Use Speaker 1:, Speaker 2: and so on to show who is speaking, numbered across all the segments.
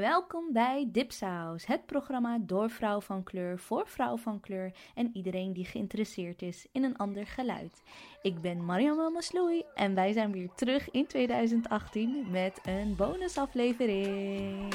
Speaker 1: Welkom bij Dipsaus, het programma door vrouw van kleur voor vrouw van kleur en iedereen die geïnteresseerd is in een ander geluid. Ik ben Mariam Masloui en wij zijn weer terug in 2018 met een bonusaflevering.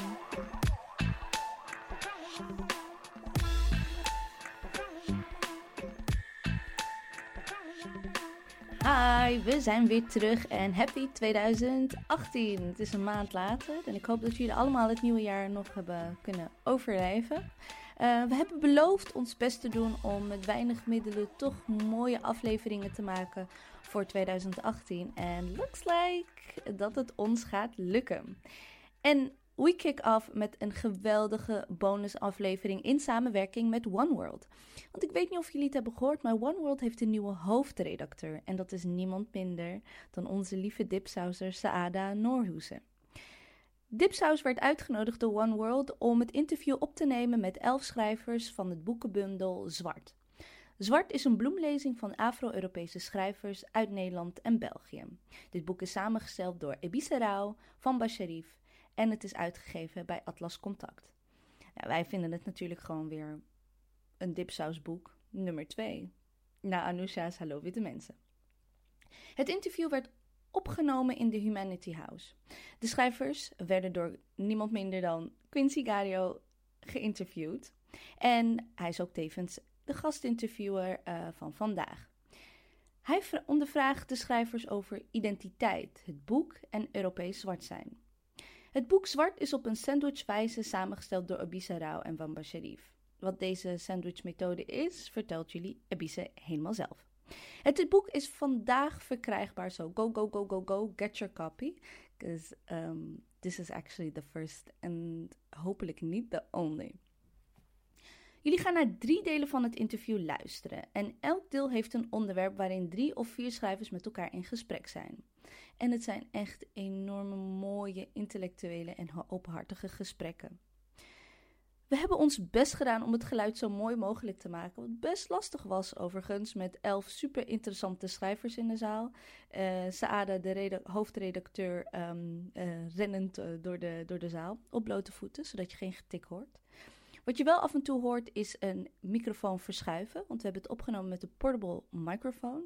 Speaker 1: Hi, we zijn weer terug en happy 2018. Het is een maand later en ik hoop dat jullie allemaal het nieuwe jaar nog hebben kunnen overleven. Uh, we hebben beloofd ons best te doen om met weinig middelen toch mooie afleveringen te maken voor 2018. En looks like dat het ons gaat lukken. En we kick off met een geweldige bonusaflevering in samenwerking met OneWorld. Want ik weet niet of jullie het hebben gehoord, maar OneWorld heeft een nieuwe hoofdredacteur. En dat is niemand minder dan onze lieve dipsauser Saada Noorhoesen. Dipsaus werd uitgenodigd door OneWorld om het interview op te nemen met elf schrijvers van het boekenbundel Zwart. Zwart is een bloemlezing van Afro-Europese schrijvers uit Nederland en België. Dit boek is samengesteld door Ebise Rauw, Van Basharif, en het is uitgegeven bij Atlas Contact. wij vinden het natuurlijk gewoon weer een dipsausboek nummer 2. Na Anusha's Hallo Witte Mensen. Het interview werd opgenomen in de Humanity House. De schrijvers werden door niemand minder dan Quincy Gario geïnterviewd. En hij is ook tevens de gastinterviewer uh, van vandaag. Hij ondervraagt de schrijvers over identiteit, het boek en Europees zwart zijn. Het boek Zwart is op een sandwichwijze samengesteld door Abisa Rao en Wamba Sharif. Wat deze sandwichmethode is, vertelt jullie Abisa helemaal zelf. Het boek is vandaag verkrijgbaar, zo go, go, go, go, go, get your copy. Because um, this is actually the first and hopelijk niet the only. Jullie gaan naar drie delen van het interview luisteren. En elk deel heeft een onderwerp waarin drie of vier schrijvers met elkaar in gesprek zijn. En het zijn echt enorme mooie intellectuele en openhartige gesprekken. We hebben ons best gedaan om het geluid zo mooi mogelijk te maken. Wat best lastig was, overigens, met elf super interessante schrijvers in de zaal. Uh, Saada, de hoofdredacteur, um, uh, rennend uh, door, de, door de zaal op blote voeten, zodat je geen getik hoort. Wat je wel af en toe hoort is een microfoon verschuiven, want we hebben het opgenomen met de portable microfoon.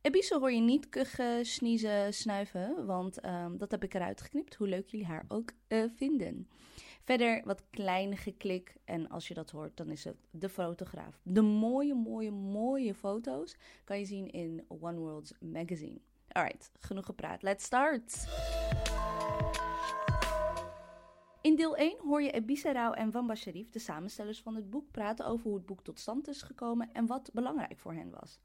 Speaker 1: Ebise hoor je niet kuchen, sniezen, snuiven, want um, dat heb ik eruit geknipt, hoe leuk jullie haar ook uh, vinden. Verder wat klein geklik en als je dat hoort, dan is het de fotograaf. De mooie, mooie, mooie foto's kan je zien in One World's magazine. Alright, genoeg gepraat. Let's start! In deel 1 hoor je Ebisa Rao en Wamba Sharif, de samenstellers van het boek, praten over hoe het boek tot stand is gekomen en wat belangrijk voor hen was.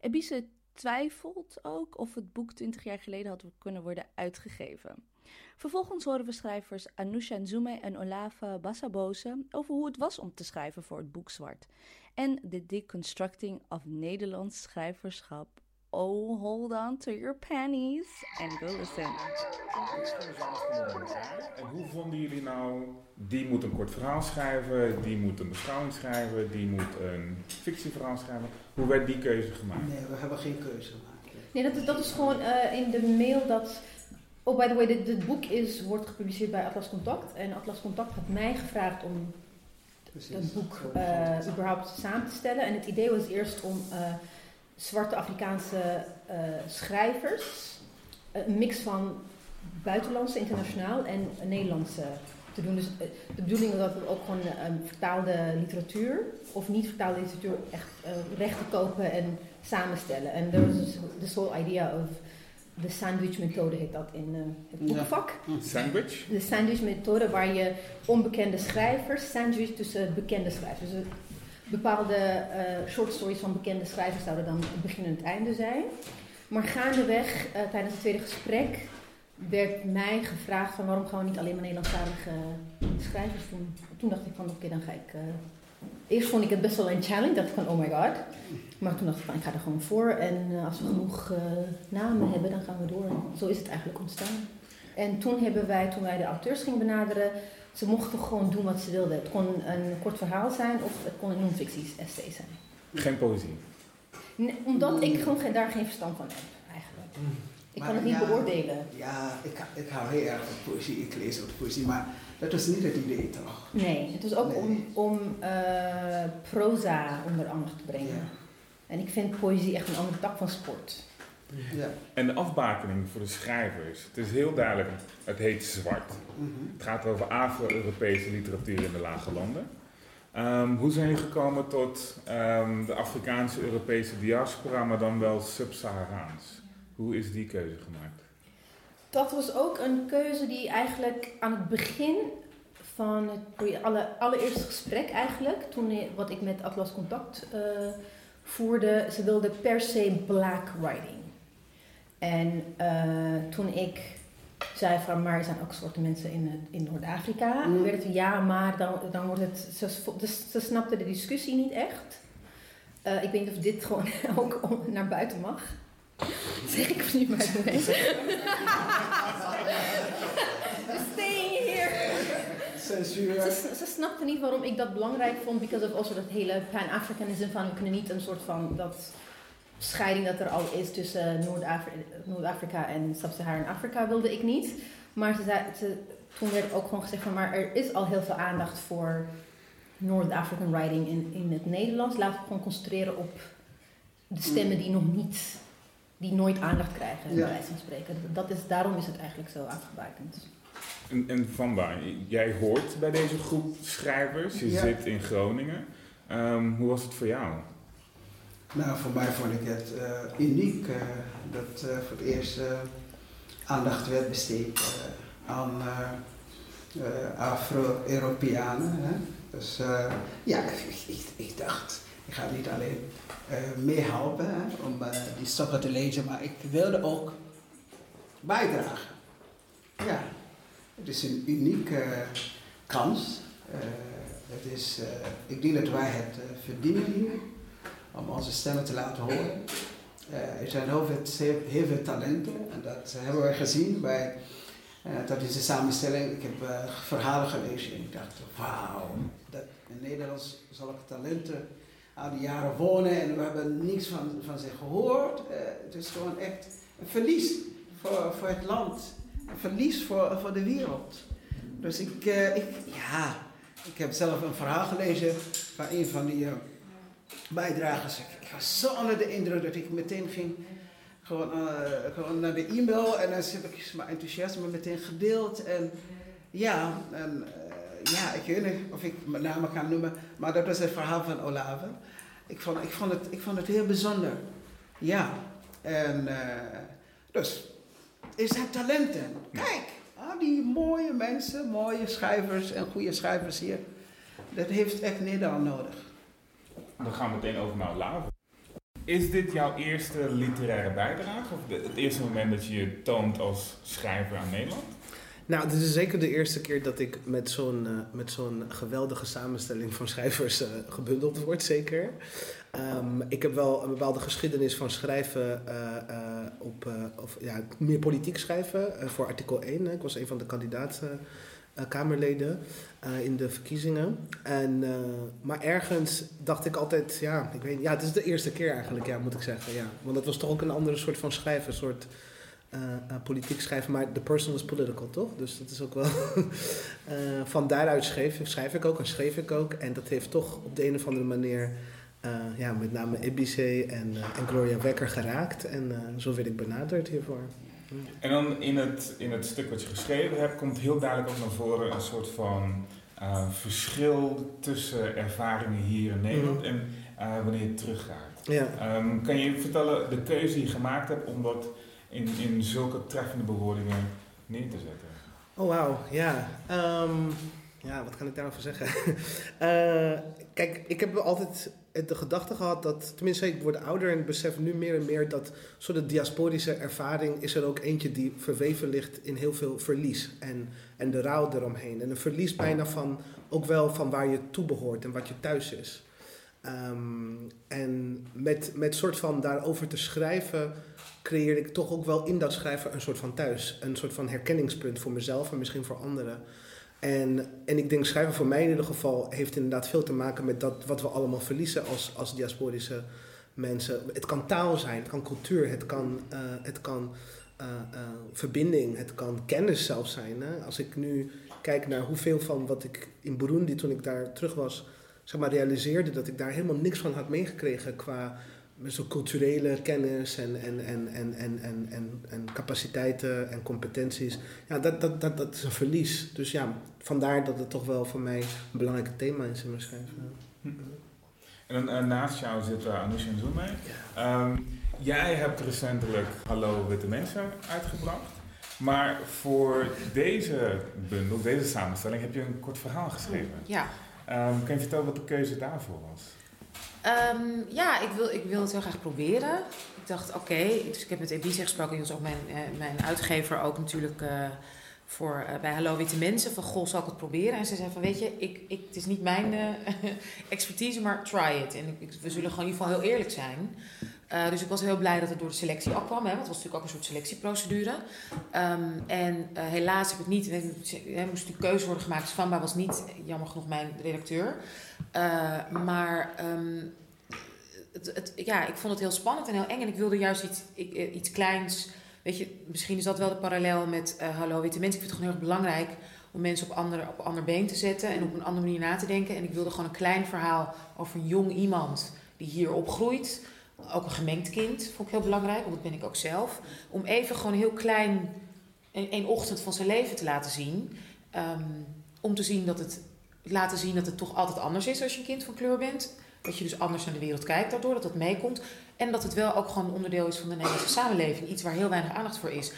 Speaker 1: Ebisa twijfelt ook of het boek 20 jaar geleden had kunnen worden uitgegeven. Vervolgens horen we schrijvers Anusha Nzume en Olava Bassabose over hoe het was om te schrijven voor het boek Zwart en de deconstructing of Nederlands schrijverschap Oh, hold on to your panties and go listen.
Speaker 2: En hoe vonden jullie nou, die moet een kort verhaal schrijven, die moet een beschouwing schrijven, die moet een fictieverhaal schrijven. Hoe werd die keuze gemaakt?
Speaker 3: Nee, we hebben geen keuze gemaakt.
Speaker 4: Nee, dat is, dat is gewoon uh, in de mail dat... Oh, by the way, dit, dit, boek is, wordt gepubliceerd bij Atlas Contact. En Atlas Contact had mij gevraagd om Precies. dat boek uh, überhaupt samen te stellen. En het idee was eerst om... Uh, zwarte Afrikaanse uh, schrijvers. Een mix van buitenlandse, internationaal en Nederlandse te doen. Dus eh, de bedoeling was dat we ook gewoon um, vertaalde literatuur of niet vertaalde literatuur echt uh, recht te kopen en samenstellen. En dat was dus this whole idea of de sandwich methode heet dat in uh, het boekvak.
Speaker 2: Ja. Sandwich?
Speaker 4: De sandwich methode waar je onbekende schrijvers sandwich tussen bekende schrijvers. Dus bepaalde uh, short stories van bekende schrijvers zouden dan het begin en het einde zijn. Maar gaandeweg, uh, tijdens het tweede gesprek, werd mij gevraagd van waarom gaan we niet alleen maar Nederlandstalige schrijvers doen. Toen dacht ik van oké, dan ga ik... Uh, eerst vond ik het best wel een challenge, dacht ik van oh my god. Maar toen dacht ik van ik ga er gewoon voor en als we genoeg namen hebben, dan gaan we door. Zo is het eigenlijk ontstaan. En toen hebben wij, toen wij de auteurs gingen benaderen, ze mochten gewoon doen wat ze wilden. Het kon een kort verhaal zijn of het kon een non-ficties essay zijn.
Speaker 2: Geen poëzie?
Speaker 4: Nee, omdat ik gewoon geen, daar geen verstand van heb, eigenlijk. Ik kan het niet beoordelen.
Speaker 3: Ja, ik, ik hou heel erg van poëzie. Ik lees ook poëzie. Maar Dat was niet het idee, toch?
Speaker 4: Nee, het was ook
Speaker 3: Nee.
Speaker 4: om, om eh, proza onder aandacht te brengen.
Speaker 3: Ja.
Speaker 4: En ik vind poëzie echt een ander tak van sport.
Speaker 3: Ja.
Speaker 2: En de afbakening voor de schrijvers. Het is heel duidelijk, het heet zwart.
Speaker 3: Mhm.
Speaker 2: Het gaat over Afro-Europese literatuur in de lage landen. Ehm, hoe zijn jullie gekomen tot ehm, de Afrikaanse Europese diaspora, maar dan wel sub-Saharaans? Hoe is die keuze gemaakt?
Speaker 4: Dat was ook een keuze die eigenlijk aan het begin van het alle, allereerste gesprek eigenlijk, toen wat ik met Atlas Contact eh, voerde, ze wilden per se black writing. En eh, toen ik zei van, maar er zijn ook soorten mensen in, in Noord-Afrika,
Speaker 3: Mm.
Speaker 4: werd het ja, maar dan, dan wordt het, ze, dus ze snapten de discussie niet echt. Eh, ik weet niet of dit gewoon ook om- naar buiten mag. Zeg ik of niet way? Just staying here.
Speaker 3: Censuur.
Speaker 4: Ze, ze snapte niet waarom ik dat belangrijk vond, because of also dat hele pan-Africanism van we kunnen niet een soort van dat scheiding dat er al is tussen Noord-Afri- Noord-Afrika en Sub-Saharan Afrika wilde ik niet. Maar ze zei, ze, toen werd ook gewoon gezegd van maar er is al heel veel aandacht voor North-African writing in, in het Nederlands. Laten we gewoon concentreren op de stemmen die nog niet, die nooit aandacht krijgen, bij
Speaker 3: Ja.
Speaker 4: wijze van spreken. Dat is, daarom is het eigenlijk zo afgebakend.
Speaker 2: En, en Vanda, jij hoort bij deze groep schrijvers, je
Speaker 3: Ja.
Speaker 2: zit in Groningen. Ehm, hoe was het voor jou?
Speaker 3: Nou, voor mij vond ik het eh, uniek eh, dat eh, voor het eerst aandacht werd besteed aan Afro-Europeanen. Dus ja, ik, ik, dacht, ik ga niet alleen eh meehelpen om die stokken te lezen, maar ik wilde ook bijdragen. Ja, het is een unieke kans. Het is, ik denk dat wij het verdienen hier om onze stemmen te laten horen. Eh, er zijn heel veel, talenten en dat hebben we gezien bij eh dat is de samenstelling. Ik heb eh, verhalen gelezen en ik dacht, wauw, dat in Nederland zulke talenten al die jaren wonen en we hebben niks van, van ze gehoord. Eh, het is gewoon echt een verlies voor, voor het land, een verlies voor, voor de wereld. Dus ik, ik, ja, ik heb zelf een verhaal gelezen van een van die bijdragers. Ik, ik was zo onder de indruk dat ik meteen ging gewoon, eh, gewoon naar de e-mail en dan heb ik mijn enthousiasme meteen gedeeld. En ja, en, eh, ja, ik weet niet of ik mijn namen kan noemen, maar dat was het verhaal van Olave. Ik vond, ik vond, het, ik vond het heel bijzonder. Ja, en eh, dus, er zijn talenten. Kijk, al die mooie mensen, mooie schrijvers en goede schrijvers hier. Dat heeft echt Nederland nodig.
Speaker 2: Dan gaan we meteen over naar Lave. Is dit jouw eerste literaire bijdrage? Of het eerste moment dat je je toont als schrijver aan Nederland?
Speaker 5: Nou, dit is zeker de eerste keer dat ik met zo'n eh, met zo'n geweldige samenstelling van schrijvers eh, gebundeld word, zeker. Ehm, ik heb wel een bepaalde geschiedenis van schrijven eh, op, of ja, meer politiek schrijven voor artikel 1. hè. Ik was een van de kandidaten. Eh, Kamerleden eh, in de verkiezingen. En, eh, maar ergens dacht ik altijd, ja, ik weet, ja, het is de eerste keer eigenlijk, ja, moet ik zeggen. Ja. Want dat was toch ook een andere soort van schrijven, een soort eh, politiek schrijven, maar de person is political, toch? Dus dat is ook wel. van daaruit schrijf ik ook en schreef ik ook. En dat heeft toch op de een of andere manier. ja, met name Ibiza en, en Gloria Wekker geraakt. En zo werd ik benaderd hiervoor.
Speaker 2: En dan in het, in het stuk wat je geschreven hebt, komt heel duidelijk ook naar voren een soort van eh, verschil tussen ervaringen hier in Nederland
Speaker 5: Mhm.
Speaker 2: en eh, wanneer je teruggaat.
Speaker 5: Ja.
Speaker 2: Ehm, kan je vertellen de keuze die je gemaakt hebt om dat in, in zulke treffende bewoordingen neer te zetten?
Speaker 5: Oh, wauw. Ja. Ehm, ja, wat kan ik daarover zeggen? Eh, kijk, ik heb altijd de gedachte gehad dat, tenminste, ik word ouder en besef nu meer en meer dat soort diasporische ervaring is er ook eentje die verweven ligt in heel veel verlies en, en de rouw eromheen. En een verlies bijna van, ook wel van waar je toe behoort en wat je thuis is. Ehm, en met, met soort van daarover te schrijven, creëerde ik toch ook wel in dat schrijven een soort van thuis. Een soort van herkenningspunt voor mezelf en misschien voor anderen. En, en ik denk schrijven voor mij in ieder geval heeft inderdaad veel te maken met dat wat we allemaal verliezen als, als diasporische mensen. Het kan taal zijn, het kan cultuur, het kan, eh, het kan eh, eh, verbinding, het kan kennis zelfs zijn. Hè? Als ik nu kijk naar hoeveel van wat ik in Burundi, toen ik daar terug was, zeg maar, realiseerde dat ik daar helemaal niks van had meegekregen qua zo'n culturele kennis en, en, en, en, en, en, en, en capaciteiten en competenties. Ja, dat, dat, dat, dat is een verlies. Dus ja, vandaar dat het toch wel voor mij een belangrijk thema is in mijn schrijven.
Speaker 2: En uh, naast jou zit uh, Anusha Nzume. Ehm, jij hebt recentelijk Hallo Witte Mensen uitgebracht. Maar voor deze bundel, deze samenstelling, heb je een kort verhaal geschreven.
Speaker 6: Ja.
Speaker 2: Um, kan je vertellen wat de keuze daarvoor was?
Speaker 6: Um, ja, ik wil, ik wil het heel graag proberen. Ik dacht, oké, dus ik heb met Ebice gesproken, die was ook mijn, uh, mijn uitgever, ook natuurlijk uh, voor, uh, bij Hallo Witte Mensen. Van, goh, zal ik het proberen? En ze zei van, weet je, ik, ik, het is niet mijn expertise, maar try it. En ik, we zullen gewoon in ieder geval heel eerlijk zijn. Uh, dus ik was heel blij dat het door de selectie afkwam. Hè, want het was natuurlijk ook een soort selectieprocedure. Um, en uh, helaas heb ik niet... Moest die keuze worden gemaakt. Dus was niet, jammer genoeg, mijn redacteur. Uh, maar um, het, het, ja, ik vond het heel spannend en heel eng. En ik wilde juist iets, ik, iets kleins... Weet je, misschien is dat wel de parallel met Hallo Witte Mensen. Ik vind het gewoon heel erg belangrijk om mensen op ander, op ander been te zetten. En op een andere manier na te denken. En ik wilde gewoon een klein verhaal over een jong iemand die hier opgroeit ook een gemengd kind, vond ik heel belangrijk, want dat ben ik ook zelf. Om even gewoon heel klein een, ochtend van zijn leven te laten zien. Um, om te zien dat het, laten zien dat het toch altijd anders is als je een kind van kleur bent. Dat je dus anders naar de wereld kijkt daardoor, dat dat meekomt. En dat het wel ook gewoon een onderdeel is van de Nederlandse samenleving. Iets waar heel weinig aandacht voor is.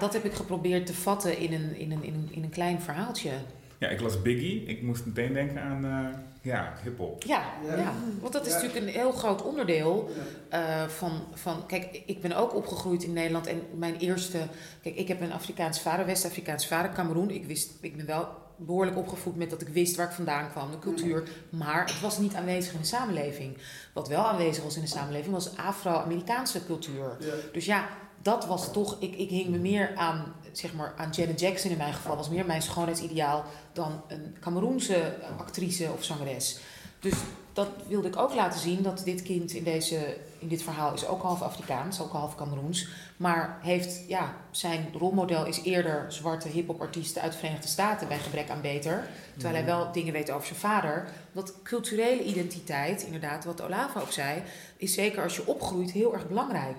Speaker 6: Dat heb ik geprobeerd te vatten in een, in een, in een klein verhaaltje.
Speaker 2: Ja, ik las Biggie. Ik moest meteen denken aan uh, ja, hip-hop.
Speaker 6: Ja, ja. ja, want dat is ja. natuurlijk een heel groot onderdeel uh, van, van. Kijk, ik ben ook opgegroeid in Nederland en mijn eerste. Kijk, ik heb een Afrikaans vader, West-Afrikaans vader, Cameroen. Ik, wist, ik ben wel behoorlijk opgevoed met dat ik wist waar ik vandaan kwam, de cultuur. Maar het was niet aanwezig in de samenleving. Wat wel aanwezig was in de samenleving was Afro-Amerikaanse cultuur. Dus ja, dat was toch, ik, ik hing me meer aan, zeg maar, aan Janet Jackson in mijn geval, was meer mijn schoonheidsideaal dan een Cameroense actrice of zangeres. Dus dat wilde ik ook laten zien, dat dit kind in, deze, in dit verhaal is ook half Afrikaans, ook half Cameroens. Maar heeft, ja, zijn rolmodel is eerder zwarte hip-hop artiesten uit de Verenigde Staten bij gebrek aan beter. Terwijl hij wel dingen weet over zijn vader. Dat culturele identiteit, inderdaad, wat Olava ook zei, is zeker als je opgroeit heel erg belangrijk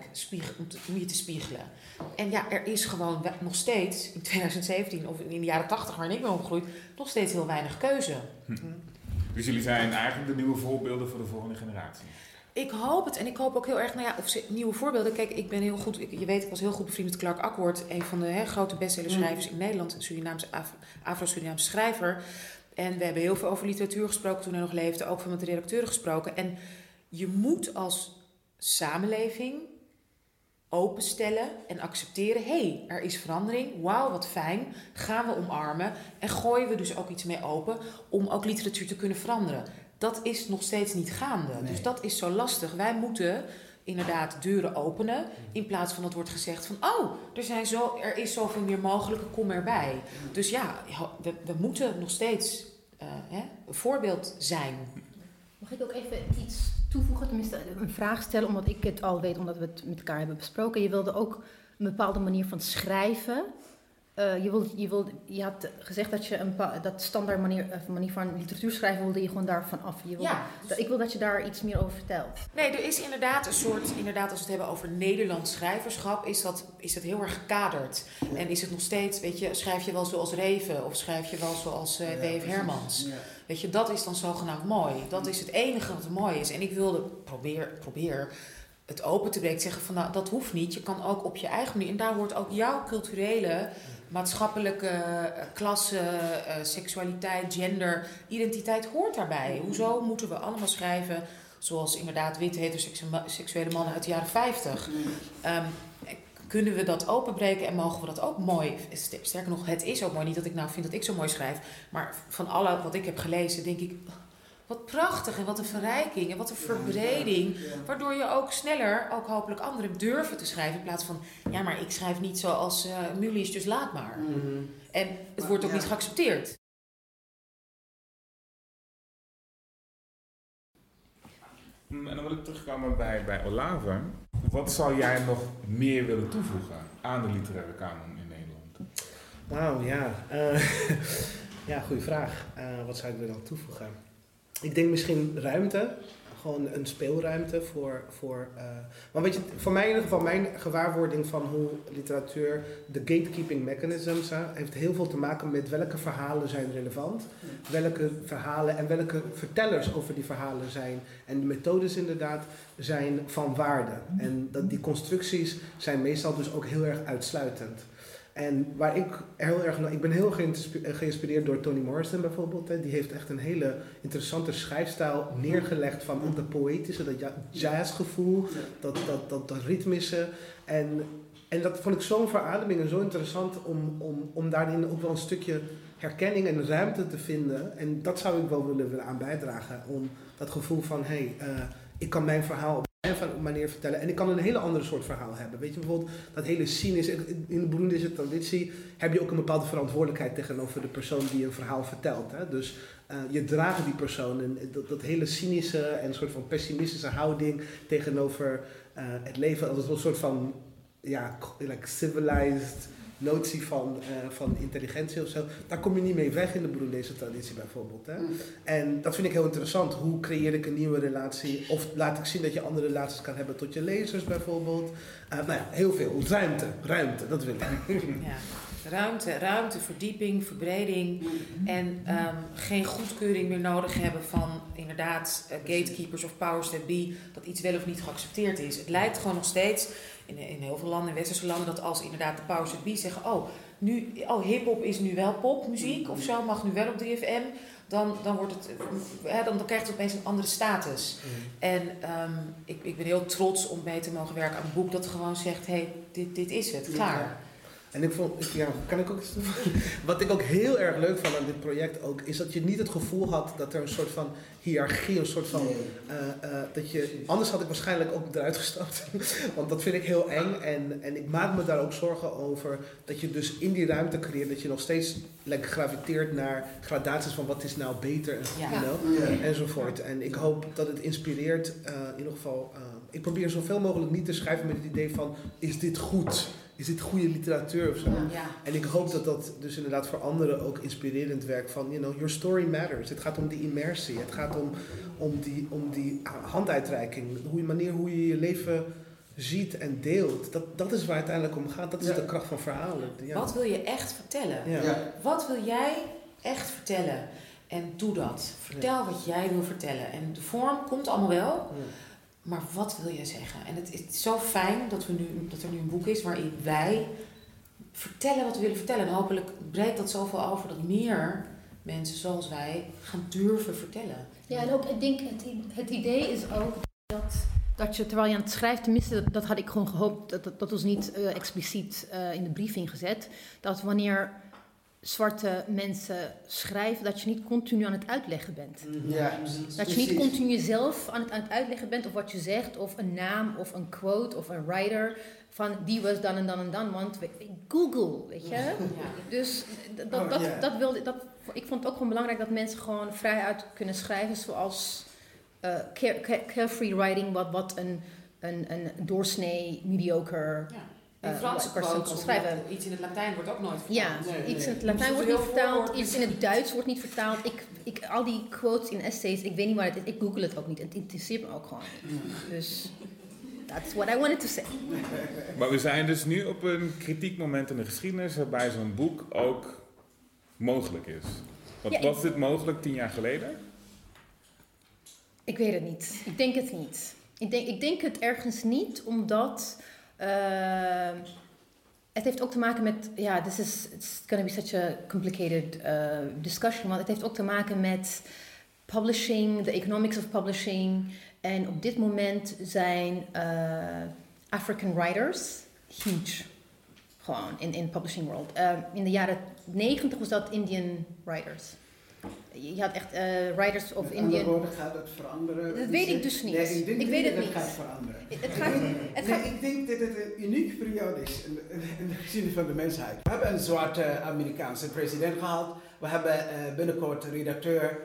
Speaker 6: om je te spiegelen. En ja, er is gewoon nog steeds in 2017 of in de jaren 80 waarin ik ben opgegroeid, nog steeds heel weinig keuze.
Speaker 2: Hm. Dus jullie zijn eigenlijk de nieuwe voorbeelden voor de volgende generatie?
Speaker 6: Ik hoop het. En ik hoop ook heel erg, nou ja, of nieuwe voorbeelden. Kijk, ik ben heel goed, ik, je weet, ik was heel goed bevriend met Clark Akkoord. Een van de hè, grote bestsellerschrijvers mm. in Nederland. Een Surinaamse, Afro-Surinaamse schrijver. En we hebben heel veel over literatuur gesproken toen hij nog leefde. Ook veel met de redacteuren gesproken. En je moet als samenleving openstellen en accepteren. Hé, hey, er is verandering. Wauw, wat fijn. Gaan we omarmen. En gooien we dus ook iets mee open om ook literatuur te kunnen veranderen. Dat is nog steeds niet gaande. Nee. Dus dat is zo lastig. Wij moeten inderdaad deuren openen. In plaats van dat wordt gezegd van... oh, er, zijn zo, er is zoveel meer mogelijk, kom erbij. Dus ja, we, we moeten nog steeds uh, hè, een voorbeeld zijn.
Speaker 4: Mag ik ook even iets toevoegen, tenminste een vraag stellen, omdat ik het al weet, omdat we het met elkaar hebben besproken. Je wilde ook een bepaalde manier van schrijven. Uh, je, wilde, je, wilde, je had gezegd dat je een dat standaard manier, uh, manier van literatuur schrijven wilde je gewoon daarvan af. Je wilde,
Speaker 6: ja.
Speaker 4: Ik wil dat je daar iets meer over vertelt.
Speaker 6: Nee, er is inderdaad een soort, inderdaad als we het hebben over Nederlands schrijverschap, is dat, is dat heel erg gekaderd. En is het nog steeds, weet je, schrijf je wel zoals Reven of schrijf je wel zoals uh, ja, W.F. Hermans. Ja. Weet je, dat is dan zogenaamd mooi. Dat is het enige wat mooi is. En ik wilde, probeer, probeer het open te breken, zeggen van nou, dat hoeft niet. Je kan ook op je eigen manier. En daar hoort ook jouw culturele, maatschappelijke klasse, uh, seksualiteit, gender, identiteit hoort daarbij. Hoezo moeten we allemaal schrijven zoals inderdaad witte heteroseksuele mannen uit de jaren 50? Um, kunnen we dat openbreken en mogen we dat ook mooi. Sterker nog, het is ook mooi. Niet dat ik nou vind dat ik zo mooi schrijf. Maar van alle wat ik heb gelezen, denk ik. Wat prachtig en wat een verrijking en wat een verbreding. Waardoor je ook sneller, ook hopelijk anderen durven te schrijven. In plaats van, ja, maar ik schrijf niet zoals uh, Mulies, dus laat maar. Mm -hmm. En het wordt ook niet geaccepteerd.
Speaker 2: En dan wil ik terugkomen bij, bij Olave. Wat zou jij nog meer willen toevoegen aan de literaire kanon in Nederland?
Speaker 5: Wauw, ja. Uh, ja, goede vraag. Uh, wat zou ik er dan toevoegen? Ik denk misschien ruimte gewoon een speelruimte voor. voor maar weet je, voor mij in ieder geval, mijn gewaarwording van hoe literatuur, de gatekeeping mechanisms, heeft heel veel te maken met welke verhalen zijn relevant, welke verhalen en welke vertellers over die verhalen zijn. En de methodes inderdaad zijn van waarde. En dat, die constructies zijn meestal dus ook heel erg uitsluitend. En waar ik heel erg, ik ben heel geïnspireerd door Toni Morrison bijvoorbeeld. Hè. Die heeft echt een hele interessante schrijfstijl neergelegd van dat poëtische, dat jazzgevoel, dat, dat, dat, dat ritmische. En, en dat vond ik zo'n verademing en zo interessant om, om, om daarin ook wel een stukje herkenning en ruimte te vinden. En dat zou ik wel willen, aan bijdragen. Om dat gevoel van, hé, hey, uh, ik kan mijn verhaal manier vertellen. En ik kan een hele andere soort verhaal hebben. Weet je, bijvoorbeeld dat hele cynische, in de Boeroendische traditie heb je ook een bepaalde verantwoordelijkheid tegenover de persoon die een verhaal vertelt. Hè? Dus uh, je draagt die persoon en dat, dat, hele cynische en soort van pessimistische houding tegenover uh, het leven als een soort van ja, like civilized notie van, uh, van intelligentie of zo, daar kom je niet mee weg in de Burundese traditie bijvoorbeeld. Hè? Mm. En dat vind ik heel interessant. Hoe creëer ik een nieuwe relatie? Of laat ik zien dat je andere relaties kan hebben tot je lezers bijvoorbeeld. Uh, nou ja, heel veel. Ruimte, ruimte, dat wil ik.
Speaker 6: Ja. Ruimte, ruimte, verdieping, verbreding en um, geen goedkeuring meer nodig hebben van inderdaad uh, gatekeepers of powers that be, dat iets wel of niet geaccepteerd is. Het lijkt gewoon nog steeds in, in heel veel landen, in westerse landen, dat als inderdaad de powers that be zeggen, oh, nu, oh hip-hop is nu wel popmuziek of zo, mag nu wel op 3FM, dan, dan, wordt het, hè, dan, dan krijgt het opeens een andere status. Mm. En um, ik, ik ben heel trots om mee te mogen werken aan een boek dat gewoon zegt, hé, hey, dit, dit is het, klaar.
Speaker 5: En ik vond, ja, kan ik ook Wat ik ook heel erg leuk vond aan dit project ook, is dat je niet het gevoel had dat er een soort van hiërarchie, een soort van. Uh, uh, dat je, anders had ik waarschijnlijk ook eruit gestapt. Want dat vind ik heel eng. En, en ik maak me daar ook zorgen over dat je dus in die ruimte creëert, dat je nog steeds like, graviteert naar gradaties van wat is nou beter en, ja. you enzovoort. En ik hoop dat het inspireert, uh, in ieder geval. ik probeer zoveel mogelijk niet te schrijven met het idee van: is dit goed? Is dit goede literatuur of zo? Ja. En ik hoop dat dat dus inderdaad voor anderen ook inspirerend werkt van, you know, your story matters. Het gaat om die immersie, het gaat om, om, die, om die handuitreiking, hoe je, manier hoe je je leven ziet en deelt. Dat, dat is waar het uiteindelijk om gaat, dat is de kracht van verhalen.
Speaker 6: Ja. Wat wil je echt vertellen? Wat wil jij echt vertellen? En doe dat. Vertel wat jij wil vertellen. En de vorm komt allemaal wel. Maar wat wil je zeggen? En het is zo fijn dat, we nu, dat er nu een boek is waarin wij vertellen wat we willen vertellen. En hopelijk breekt dat zoveel over dat meer mensen zoals wij gaan durven vertellen.
Speaker 4: Ja, en ook ik denk het, het idee is ook dat, dat je terwijl je aan het schrijven, tenminste dat, had ik gewoon gehoopt, dat, dat, was niet uh, expliciet uh, in de briefing gezet, dat wanneer zwarte mensen schrijven, dat je niet continu aan het uitleggen bent.
Speaker 3: Mhm. Ja,
Speaker 4: Dat je niet continu jezelf aan het, aan het uitleggen bent of wat je zegt, of een naam, of een quote, of een writer van die was dan en dan en dan, want Google, weet je. Ja. Dus dat, dat, oh, dat, wilde, dat, ik vond het ook gewoon belangrijk dat mensen gewoon vrijuit kunnen schrijven, zoals uh, carefree writing, wat, wat een, een, een doorsnee, mediocre... Ja
Speaker 6: in uh, Franse quotes schrijven. Iets in het Latijn wordt ook nooit vertaald.
Speaker 4: Ja, iets in het Latijn wordt niet vertaald, iets in het Duits wordt niet vertaald. Ik, ik, al die quotes in essays, ik weet niet waar het is, ik google het ook niet. Het interesseert me ook gewoon niet. Dus that's what I wanted to say.
Speaker 2: Maar we zijn dus nu op een kritiek moment in de geschiedenis waarbij zo'n boek ook mogelijk is. Wat, was dit mogelijk tien jaar geleden?
Speaker 4: Ik weet het niet. Ik denk het niet. Ik denk, ik denk het ergens niet, omdat het heeft ook te maken met, ja, this is it's going to be such a complicated uh, discussion, want het heeft ook te maken met publishing, the economics of publishing. En op dit moment zijn uh, African writers huge, gewoon in in publishing world. Uh, in de jaren 90 was dat Indian writers je had echt uh, Writers of
Speaker 3: Met
Speaker 4: Indian.
Speaker 3: woorden gaat het veranderen.
Speaker 4: Dat weet ik dus niet.
Speaker 3: Nee, ik,
Speaker 4: weet het niet.
Speaker 3: Het gaat veranderen.
Speaker 4: Het gaat,
Speaker 3: nee, ik denk dat het een unieke periode is in, in de geschiedenis van de mensheid. We hebben een zwarte Amerikaanse president gehad. We hebben uh, binnenkort een redacteur,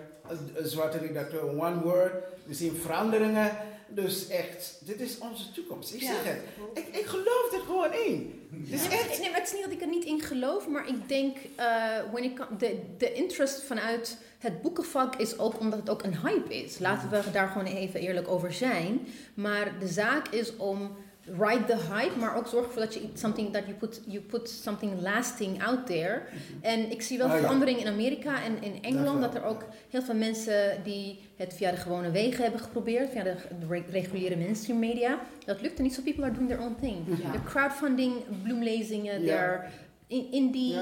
Speaker 3: een zwarte redacteur One Word. We zien veranderingen. Dus echt, dit is onze toekomst. Ik
Speaker 4: Ja.
Speaker 3: zeg het. Ik, ik geloof er gewoon in.
Speaker 4: Ja, maar-
Speaker 3: echt.
Speaker 4: Nee, maar het is niet dat ik er niet in geloof, maar ik denk, eh when it de, de interest vanuit het boekenvak is ook omdat het ook een hype is. Laten we daar gewoon even eerlijk over zijn. Maar de zaak is om ride the hype, maar ook zorg ervoor dat je something that you put you put something lasting out there. En ik zie wel
Speaker 3: Ah, ja.
Speaker 4: verandering in Amerika en in Engeland
Speaker 3: Dat
Speaker 4: er ook heel veel mensen die het via de gewone wegen hebben geprobeerd, via de, de re- reguliere mainstream media. Dat lukte niet, so people are doing their own thing.
Speaker 6: Ja.
Speaker 4: De crowdfunding, bloemlezingen,
Speaker 3: Ja.
Speaker 4: there in, indie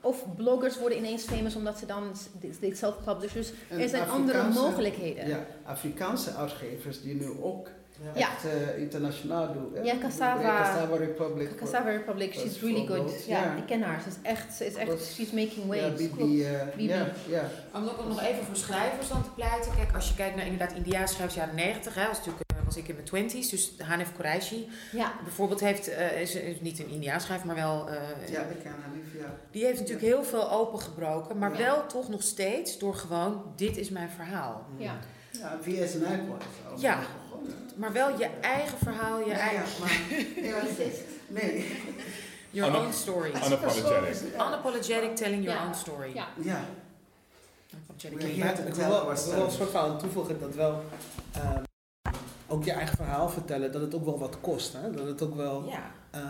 Speaker 4: of bloggers worden ineens famous omdat ze dan de self-publishers.
Speaker 3: En
Speaker 4: Er zijn andere mogelijkheden.
Speaker 3: Ja, Afrikaanse uitgevers die nu ook
Speaker 4: Ja.
Speaker 3: echt eh, internationaal doen. hè?
Speaker 4: Ja, Cassava-
Speaker 3: Cassava Republic.
Speaker 4: Cassava Republic, she's really good. Ja,
Speaker 3: Ja.
Speaker 4: ik ken haar. Ze is echt, ze is echt, she's making
Speaker 3: Ja,
Speaker 4: waves.
Speaker 3: Eh,
Speaker 4: Bibi.
Speaker 3: Ja, ja.
Speaker 6: Om ook nog even voor schrijvers dan te pleiten. Kijk, als je kijkt naar inderdaad Indiaanse schrijvers jaren 90, hè, was, natuurlijk, eh, was ik in mijn 20s. Dus Hanif Qureshi
Speaker 4: Ja,
Speaker 6: bijvoorbeeld heeft, eh, is, is niet een Indiaans schrijver, maar wel. eh,
Speaker 3: Ja, ik ken haar lief, ja.
Speaker 6: Die heeft natuurlijk heel veel opengebroken, maar
Speaker 3: Ja.
Speaker 6: wel toch nog steeds door gewoon: dit is mijn verhaal.
Speaker 4: ja.
Speaker 3: Ja, VS Nightwatch. ook.
Speaker 6: Ja. Maar wel je eigen verhaal, je
Speaker 3: Ja,
Speaker 6: eigen.
Speaker 3: maar... Ja, nee.
Speaker 6: Your own story.
Speaker 2: Unapologetic.
Speaker 6: Unapologetic telling your own story.
Speaker 4: Ja.
Speaker 3: Ja.
Speaker 5: Ik wil wel, ik wil wel een soort van toevoegen dat wel ehm, ook je eigen verhaal vertellen, dat het ook wel wat kost. Hè? Dat het ook wel,
Speaker 6: Ja.
Speaker 5: eh,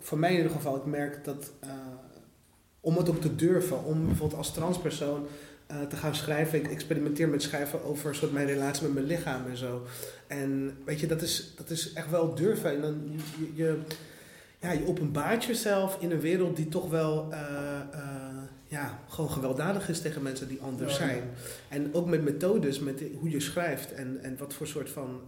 Speaker 5: voor mij in ieder geval, ik merk dat eh, om het ook te durven, om bijvoorbeeld als transpersoon eh, te gaan schrijven. Ik experimenteer met schrijven over soort mijn relatie met mijn lichaam en zo. En weet je, dat is, dat is echt wel durven. En dan je, je, ja, je openbaart jezelf in een wereld die toch wel eh, eh, ja, gewoon gewelddadig is tegen mensen die anders
Speaker 3: Ja.
Speaker 5: zijn. En ook met methodes, met hoe je schrijft en, en wat voor soort van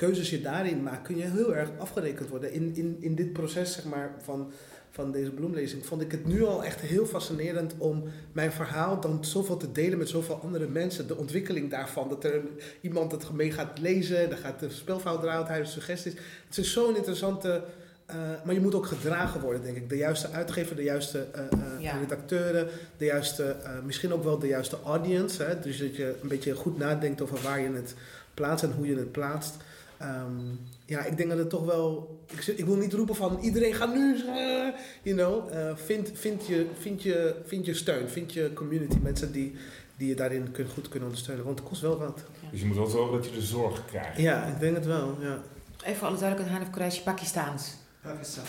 Speaker 5: keuzes je daarin maakt, kun je heel erg afgerekend worden. In, in, in dit proces zeg maar, van, van deze bloemlezing vond ik het nu al echt heel fascinerend om mijn verhaal dan zoveel te delen met zoveel andere mensen. De ontwikkeling daarvan, dat er iemand het mee gaat lezen, dan gaat de spelfout eruit, hij heeft suggesties. Het is zo'n interessante... eh, maar je moet ook gedragen worden, denk ik. De juiste uitgever, de juiste eh, eh,
Speaker 6: Ja.
Speaker 5: redacteuren, de juiste, misschien ook wel de juiste audience. Hè? Dus dat je een beetje goed nadenkt over waar je het plaatst en hoe je het plaatst. Ehm, ja, ik denk dat het toch wel. Ik, zit- ik wil niet roepen van iedereen gaat nu. eh, you know, eh, vind, vind, je, vind, je, vind je steun, vind je community, mensen die, die je daarin kun, goed kunnen ondersteunen. Want het kost wel wat.
Speaker 2: Dus je moet wel zorgen dat je de zorg krijgt.
Speaker 5: Ja, ik denk het wel. Ja.
Speaker 6: Even voor alle duidelijkheid: Hanif Qureshi, Pakistaans.
Speaker 3: Pakistan.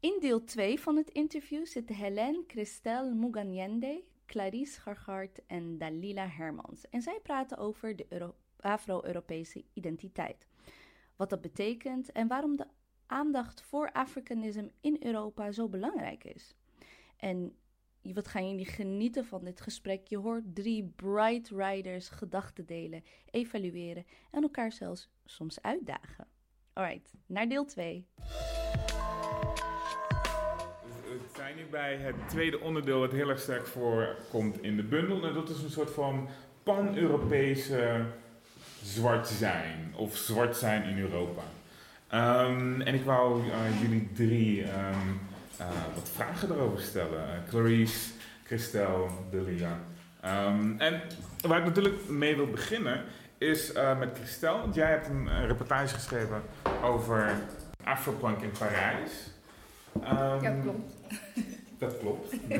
Speaker 1: In deel 2 van het interview zitten Hélène Christelle Muganyende, Clarice Gargard en Dalila Hermans. En zij praten over de Euro- Afro-Europese identiteit. Wat dat betekent en waarom de aandacht voor Afrikanisme in Europa zo belangrijk is. En wat gaan jullie genieten van dit gesprek? Je hoort drie bright riders gedachten delen, evalueren en elkaar zelfs soms uitdagen. Alright, naar deel 2.
Speaker 2: Zijn nu bij het tweede onderdeel wat heel erg sterk voorkomt in de bundel. En dat is een soort van pan-Europese zwart zijn. Of zwart zijn in Europa. Ehm, en ik wou eh, jullie drie ehm, eh, wat vragen erover stellen. Eh, Clarice, Christel, Delia. Ehm, en waar ik natuurlijk mee wil beginnen is met Christel. Want jij hebt een reportage geschreven over Afropunk in Parijs. Ehm,
Speaker 4: Ja, klopt.
Speaker 2: Dat klopt.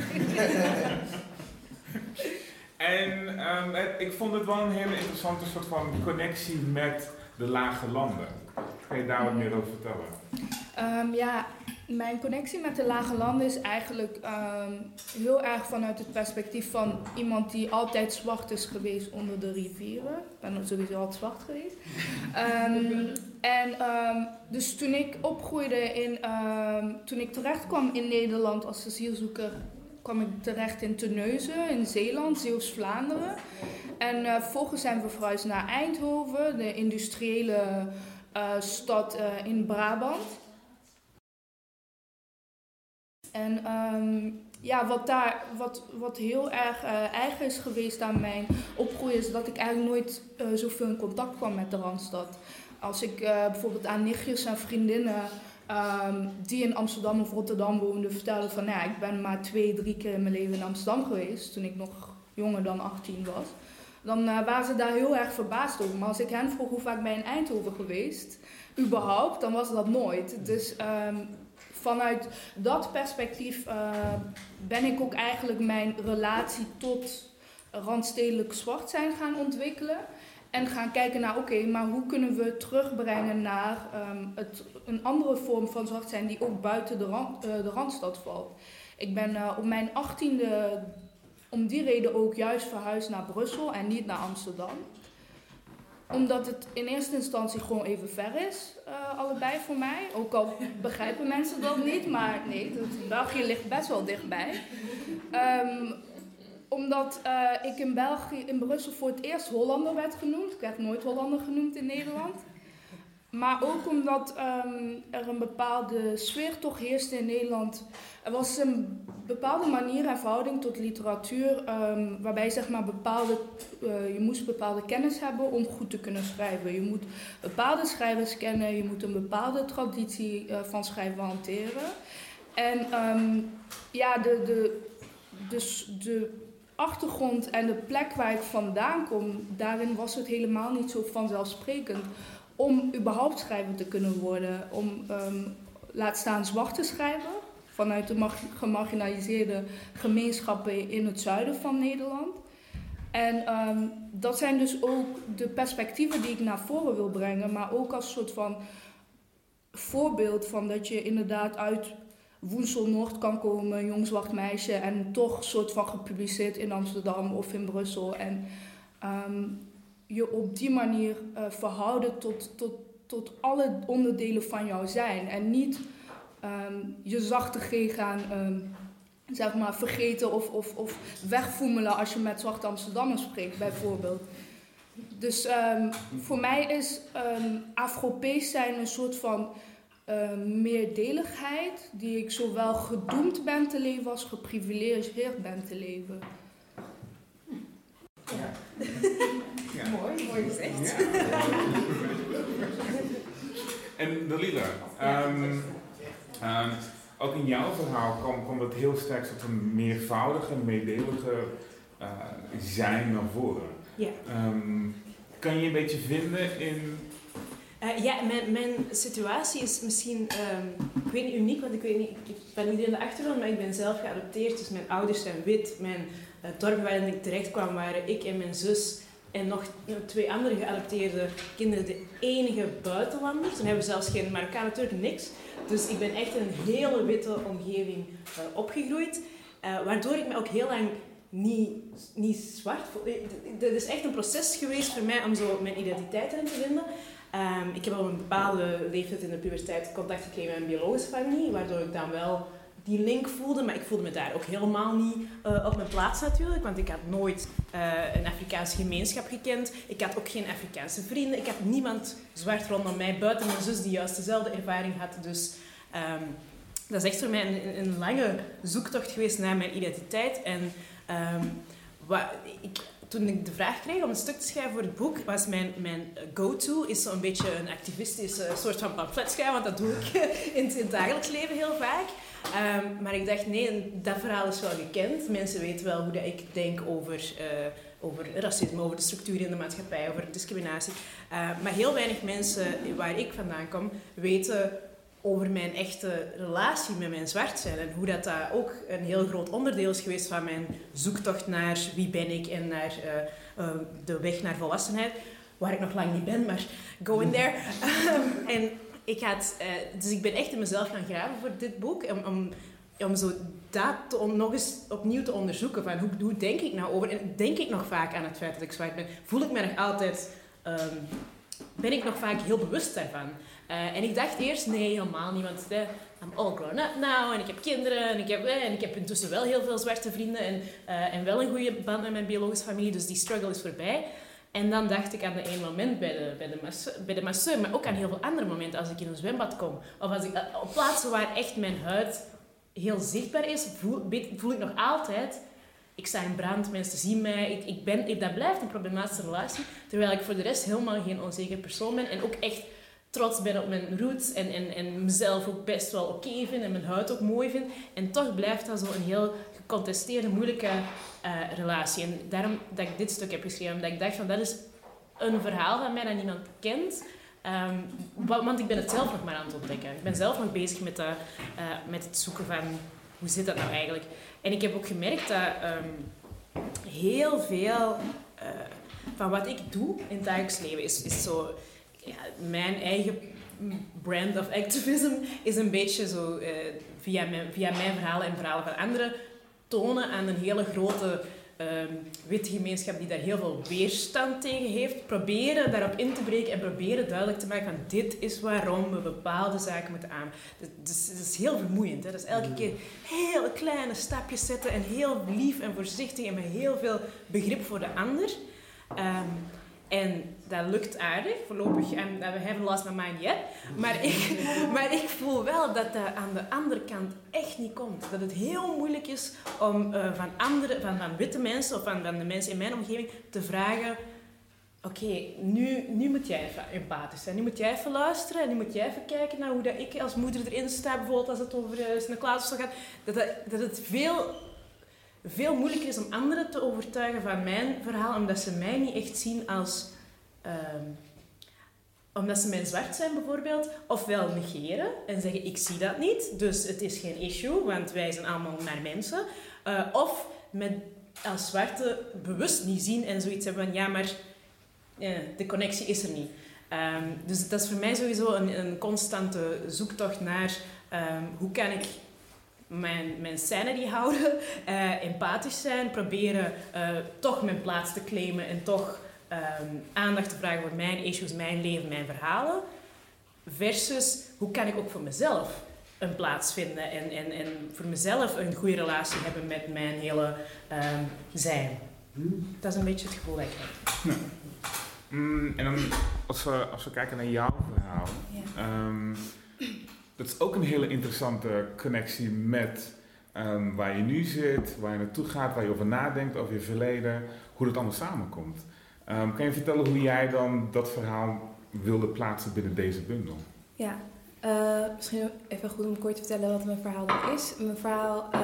Speaker 2: en ehm, het- ik vond het wel een hele interessante soort van connectie met de lage landen. Kan je daar wat meer over vertellen?
Speaker 7: Ehm, ja, mijn connectie met de lage landen is eigenlijk ehm, heel erg vanuit het perspectief van iemand die altijd zwart is geweest onder de rivieren. Ik ben sowieso altijd zwart geweest. Ehm, en ehm, dus toen ik opgroeide in, toen ik terecht kwam in Nederland als asielzoeker, kwam ik terecht in Terneuzen in Zeeland, Zeeuws-Vlaanderen. En eh vervolgens zijn we verhuisd naar Eindhoven, de industriële eh, stad eh, in Brabant. En ehm, ja, wat daar, wat, wat heel erg eh, eigen is geweest aan mijn opgroeien, is dat ik eigenlijk nooit eh, zoveel in contact kwam met de Randstad. Als ik eh, bijvoorbeeld aan nichtjes en vriendinnen ehm, die in Amsterdam of Rotterdam woonden vertelde van, nou ja, ik ben maar twee, drie keer in mijn leven in Amsterdam geweest, toen ik nog jonger dan 18 was. dan waren ze daar heel erg verbaasd over. Maar als ik hen vroeg hoe vaak ben je in Eindhoven geweest, überhaupt, dan was dat nooit. Dus ehm, vanuit dat perspectief eh, ben ik ook eigenlijk mijn relatie tot randstedelijk zwart zijn gaan ontwikkelen. En gaan kijken naar, oké, maar hoe kunnen we terugbrengen naar ehm, het, een andere vorm van zwart zijn die ook buiten de, rand, eh, de Randstad valt. Ik ben uh, op mijn achttiende om die reden ook juist verhuisd naar Brussel en niet naar Amsterdam. Omdat het in eerste instantie gewoon even ver is, uh, allebei voor mij. Ook al begrijpen mensen dat niet, maar nee, België ligt best wel dichtbij. Um, omdat uh, ik in België, in Brussel voor het eerst Hollander werd genoemd. Ik werd nooit Hollander genoemd in Nederland. Maar ook omdat um, er een bepaalde sfeer toch heerste in Nederland. Er was een bepaalde manier en verhouding tot literatuur, um, waarbij zeg maar bepaalde, uh, je moest bepaalde kennis hebben om goed te kunnen schrijven. Je moet bepaalde schrijvers kennen, je moet een bepaalde traditie uh, van schrijven hanteren. En um, ja, de, de, dus de achtergrond en de plek waar ik vandaan kom, daarin was het helemaal niet zo vanzelfsprekend om überhaupt schrijver te kunnen worden. Om, um, laat staan, zwart te schrijven vanuit de gemarginaliseerde gemeenschappen in het zuiden van Nederland. En um, dat zijn dus ook de perspectieven die ik naar voren wil brengen, maar ook als soort van voorbeeld van dat je inderdaad uit Woensel Noord kan komen, een jong zwart meisje, en toch soort van gepubliceerd in Amsterdam of in Brussel. En um, je op die manier uh, verhouden tot, tot, tot alle onderdelen van jouw zijn. En niet um, je zachte G gaan um, zeg maar, vergeten of, of, of wegvoemelen als je met zwarte Amsterdammers spreekt, bijvoorbeeld. Dus um, voor mij is um, Afropees zijn een soort van meerdeligheid die ik zowel gedoemd ben te leven als geprivilegeerd ben te leven.
Speaker 6: Ja. ja. Mooi, mooi gezegd. Ja.
Speaker 2: en Dalila, um, um, ook in jouw verhaal kwam, kwam het heel sterk tot een meervoudige, meedelige uh, zijn naar voren.
Speaker 8: Ja.
Speaker 2: Um, kan je een beetje vinden in
Speaker 8: uh, ja, mijn, mijn situatie is misschien, um, ik weet niet uniek, want ik weet niet, ik ben niet in de achtergrond, maar ik ben zelf geadopteerd. Dus mijn ouders zijn wit. Mijn uh, dorp waarin ik terecht kwam waren ik en mijn zus en nog twee andere geadopteerde kinderen de enige buitenlanders. Dan hebben we zelfs geen Marokkaan, natuurlijk niks. Dus ik ben echt in een hele witte omgeving uh, opgegroeid. waardoor ik me ook heel lang niet, niet zwart voel. Het is echt een proces geweest voor mij om zo mijn identiteit erin te vinden. Um, ik heb op een bepaalde leeftijd in de puberteit contact gekregen met mijn biologische familie, waardoor ik dan wel die link voelde, maar ik voelde me daar ook helemaal niet uh, op mijn plaats natuurlijk, want ik had nooit uh, een Afrikaanse gemeenschap gekend. Ik had ook geen Afrikaanse vrienden. Ik had niemand zwart rondom mij, buiten mijn zus die juist dezelfde ervaring had. Dus um, dat is echt voor mij een, een, lange zoektocht geweest naar mijn identiteit. En um, wat, ik, toen ik de vraag kreeg om een stuk te schrijven voor het boek, was mijn, mijn go-to is zo'n beetje een activistische soort van pamflet schrijven, want dat doe ik in het, in het dagelijks leven heel vaak. Um, maar ik dacht, nee, dat verhaal is wel gekend. Mensen weten wel hoe dat ik denk over, uh, over racisme, over de structuren in de maatschappij, over discriminatie. Uh, maar heel weinig mensen waar ik vandaan kom, weten over mijn echte relatie met mijn zwart zijn. En hoe dat, dat ook een heel groot onderdeel is geweest van mijn zoektocht naar wie ben ik en naar uh, uh, de weg naar volwassenheid. Waar ik nog lang niet ben, maar go in there. um, en ik uh, dus ik ben echt in mezelf gaan graven voor dit boek. Om, om, om zo dat on, nog eens opnieuw te onderzoeken. Van hoe, hoe denk ik nou over? En denk ik nog vaak aan het feit dat ik zwart ben? Voel ik me nog altijd... Um, ben ik nog vaak heel bewust daarvan? Uh, en ik dacht eerst, nee, helemaal niet, want uh, I'm all grown up now en ik heb kinderen en ik heb, en ik heb intussen wel heel veel zwarte vrienden en, en wel een goede band met mijn biologische familie, dus die struggle is voorbij. En dan dacht ik aan de ene moment bij de, bij, de masseur, bij de maar ook aan heel veel andere momenten als ik in een zwembad kom. Of als ik, op plaatsen waar echt mijn huid heel zichtbaar is, voel, ik nog altijd ik sta in brand, mensen zien mij. Ik, ik ben, dat blijft een problematische relatie. Terwijl ik voor de rest helemaal geen onzeker persoon ben. En ook echt trots ben op mijn roots en, en, en mezelf ook best wel oké vind en mijn huid ook mooi vind. En toch blijft dat zo een heel gecontesteerde, moeilijke eh, relatie. En daarom dat ik dit stuk heb geschreven, omdat ik dacht van dat is een verhaal van mij dat niemand kent. Ehm, want ik ben het zelf nog maar aan het ontdekken. Ik ben zelf nog bezig met, de, eh, met het zoeken van hoe zit dat nou eigenlijk. En ik heb ook gemerkt dat ehm, heel veel uh, van wat ik doe in het dagelijks leven is, is zo mijn eigen brand of activism is een beetje zo uh, via, mijn, via mijn verhalen en verhalen van anderen tonen aan een hele grote um, witte gemeenschap die daar heel veel weerstand tegen heeft, proberen daarop in te breken en proberen duidelijk te maken van dit is waarom we bepaalde zaken moeten aan. Dus, het is heel vermoeiend. Hè? Dus elke mm. keer hele kleine stapjes zetten en heel lief en voorzichtig en met heel veel begrip voor de ander. Um, en dat lukt aardig, voorlopig. En we hebben last my mind yet. Maar ik, maar ik voel wel dat dat aan de andere kant echt niet komt. Dat het heel moeilijk is om uh, van, andere, van, van witte mensen of van, van de mensen in mijn omgeving te vragen... Oké, nu, nu moet jij even empathisch zijn. Nu moet jij even luisteren. En nu moet jij even kijken naar hoe dat ik als moeder erin sta. Bijvoorbeeld als het over uh, Sinterklaas gaat. Dat, dat, dat het veel veel moeilijker is om anderen te overtuigen van mijn verhaal, omdat ze mij niet echt zien als. Ehm, omdat ze mijn zwart zijn bijvoorbeeld, ofwel negeren en zeggen ik zie dat niet, dus het is geen issue, want wij zijn allemaal maar mensen. Uh, of met als zwarte bewust niet zien en zoiets hebben van ja, maar uh, de connectie is er niet. Um, dus dat is voor mij sowieso een, een constante zoektocht naar um, hoe kan ik mijn, mijn sanity houden, uh, empathisch zijn, proberen toch mijn plaats te claimen en toch um, aandacht te vragen voor mijn issues, mijn leven, mijn verhalen. Versus hoe kan ik ook voor mezelf een plaats vinden en, en, en voor mezelf een goede relatie hebben met mijn hele um, zijn. Dat is een beetje het gevoel dat ik heb.
Speaker 2: Mm, en dan, als we, als we kijken naar jouw verhaal. Ja. Um, dat is ook een hele interessante connectie met um, waar je nu zit, waar je naartoe gaat, waar je over nadenkt, over je verleden, hoe dat allemaal samenkomt. Um, kan je vertellen hoe jij dan dat verhaal wilde plaatsen binnen deze bundel?
Speaker 9: Ja, uh, misschien even goed om kort te vertellen wat mijn verhaal dan is. Mijn verhaal, uh,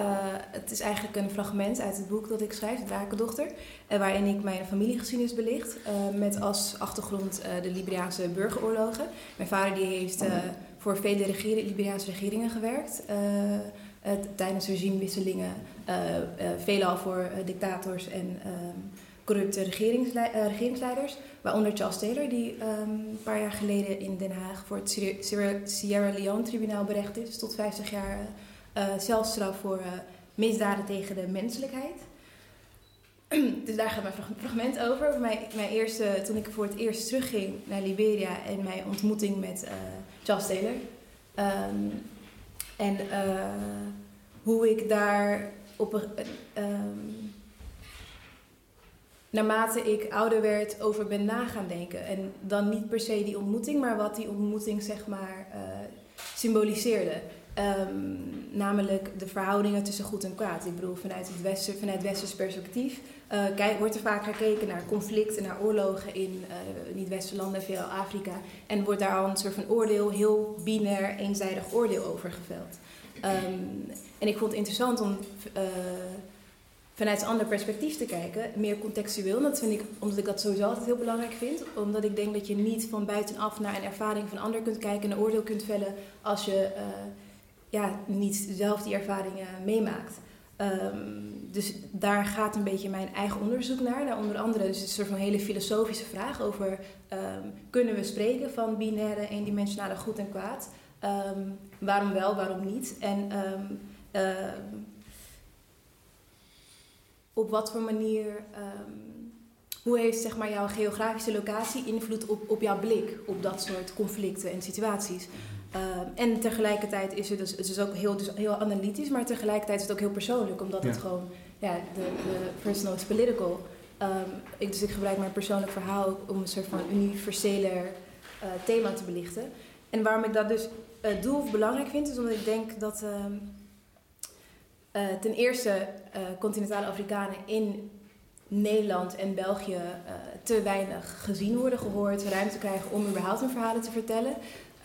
Speaker 9: het is eigenlijk een fragment uit het boek dat ik schrijf, Drakendochter, uh, waarin ik mijn familiegeschiedenis belicht, met als achtergrond de Liberiaanse burgeroorlogen. Mijn vader die heeft voor vele regering, Liberiaanse regeringen gewerkt. Tijdens regimewisselingen, veelal voor dictators en ehm, corrupte regeringsleiders. Waaronder Charles Taylor, die um, een paar jaar geleden in Den Haag voor het Sierra Leone tribunaal berecht is. Tot 50 jaar celstraf voor misdaden tegen de menselijkheid. dus daar gaat mijn fragment over. Mijn, mijn eerste, toen ik voor het eerst terugging naar Liberia en mijn ontmoeting met Charles Taylor. Um, en uh, hoe ik daar op een. Um, naarmate ik ouder werd over ben na gaan denken. En dan niet per se die ontmoeting, maar wat die ontmoeting zeg maar uh, symboliseerde. Um, namelijk de verhoudingen tussen goed en kwaad. Ik bedoel, vanuit het westen, vanuit westers perspectief uh, kijk, wordt er vaak gekeken naar conflicten, naar oorlogen in uh, niet-westerse landen, veel Afrika. En wordt daar al een soort van oordeel, heel binair, eenzijdig oordeel over geveld. Um, en ik vond het interessant om vanuit een ander perspectief te kijken, meer contextueel. Dat vind ik, omdat ik dat sowieso altijd heel belangrijk vind. Omdat ik denk dat je niet van buitenaf naar een ervaring van ander kunt kijken en een oordeel kunt vellen als je ja, niet zelf die ervaringen meemaakt. Um, dus daar gaat een beetje mijn eigen onderzoek naar. onder andere dus een soort van hele filosofische vraag over... Um, kunnen we spreken van binaire, eendimensionale goed en kwaad? Um, waarom wel, waarom niet? En op wat voor manier... hoe heeft zeg maar, jouw geografische locatie invloed op, op jouw blik op dat soort conflicten en situaties? Uh, en tegelijkertijd is het dus, het is ook heel, dus heel analytisch, maar tegelijkertijd is het ook heel persoonlijk, omdat het gewoon, ja, de, de personal is political. Um, ik, dus ik gebruik mijn persoonlijk verhaal om een soort van universeler uh, thema te belichten. En waarom ik dat dus uh, doe of belangrijk vind, is omdat ik denk dat um, ten eerste continentale Afrikanen in Nederland en België uh, te weinig gezien worden, gehoord, ruimte krijgen om überhaupt hun verhalen te vertellen.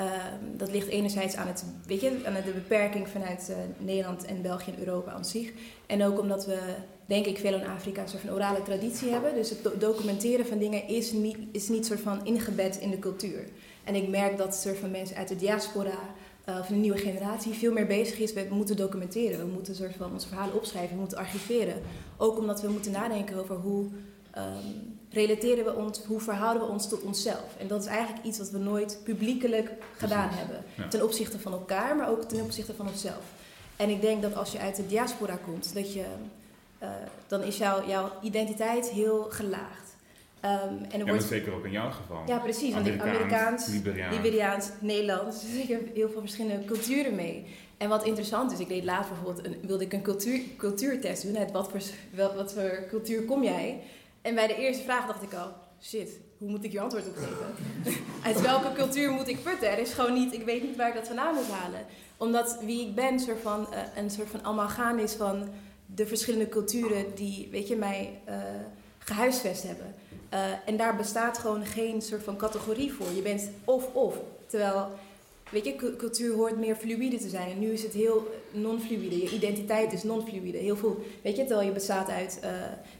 Speaker 9: Uh, dat ligt enerzijds aan, het, weet je, aan de beperking vanuit Nederland en België en Europa aan zich. En ook omdat we, denk ik, veel in Afrika een soort van orale traditie hebben. Dus het do documenteren van dingen is niet, is niet soort van ingebed in de cultuur. En ik merk dat soort van mensen uit de diaspora uh, of een nieuwe generatie veel meer bezig is met moeten documenteren. We moeten soort van onze verhalen opschrijven, we moeten archiveren. Ook omdat we moeten nadenken over hoe um, relateren we ons, hoe verhouden we ons tot onszelf. En dat is eigenlijk iets wat we nooit publiekelijk gedaan hebben. Ja. Ten opzichte van elkaar, maar ook ten opzichte van onszelf. En ik denk dat als je uit de diaspora komt, dat je, uh, dan is jouw, jouw identiteit heel gelaagd.
Speaker 2: Um, en er wordt... Ja, zeker ook in jouw geval.
Speaker 9: Ja, precies. Want ik Amerikaans,
Speaker 2: Liberiaans,
Speaker 9: Liberiaans Nederlands. Dus ik heb heel veel verschillende culturen mee. En wat interessant is, ik deed later bijvoorbeeld een, wilde ik een cultuur, cultuurtest doen. Uit wat voor, wel, wat voor cultuur kom jij? En bij de eerste vraag dacht ik al, shit, hoe moet ik je antwoord op geven? Uit welke cultuur moet ik putten? Er is gewoon niet, ik weet niet waar ik dat vandaan moet halen. Omdat wie ik ben soort van, uh, een soort van amalgaam is van de verschillende culturen die, weet je, mij uh, gehuisvest hebben. Uh, en daar bestaat gewoon geen soort van categorie voor. Je bent of-of. Terwijl, weet je, cultuur hoort meer fluïde te zijn. En nu is het heel non-fluïde. Je identiteit is non-fluïde. Heel veel, weet je, terwijl je bestaat uit, uh,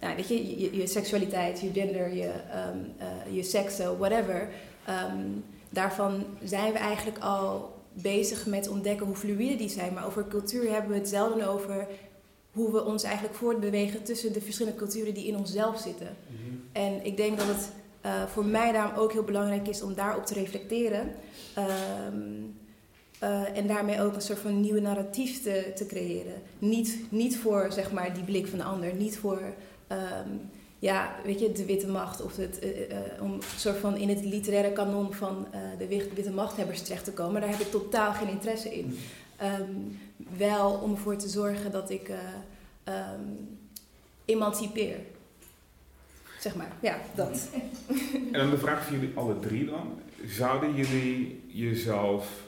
Speaker 9: nou, weet je, je, seksualiteit, je gender, je, um, je seks, whatever. Um, daarvan zijn we eigenlijk al bezig met ontdekken hoe fluïde die zijn. Maar over cultuur hebben we het zelden over hoe we ons eigenlijk voortbewegen tussen de verschillende culturen die in onszelf zitten. -hmm. En ik denk dat het uh, voor mij daarom ook heel belangrijk is om daarop te reflecteren. Um, uh, en daarmee ook een soort van nieuwe narratief te, te creëren. Niet, niet voor zeg maar, die blik van de ander, niet voor um, ja, weet je, de witte macht of het, uh, om soort van in het literaire kanon van de witte machthebbers terecht te komen. Daar heb ik totaal geen interesse in. Um, wel om ervoor te zorgen dat ik um, emancipeer. Zeg maar, ja, dat.
Speaker 2: En dan de vraag voor jullie alle drie dan. Zouden jullie jezelf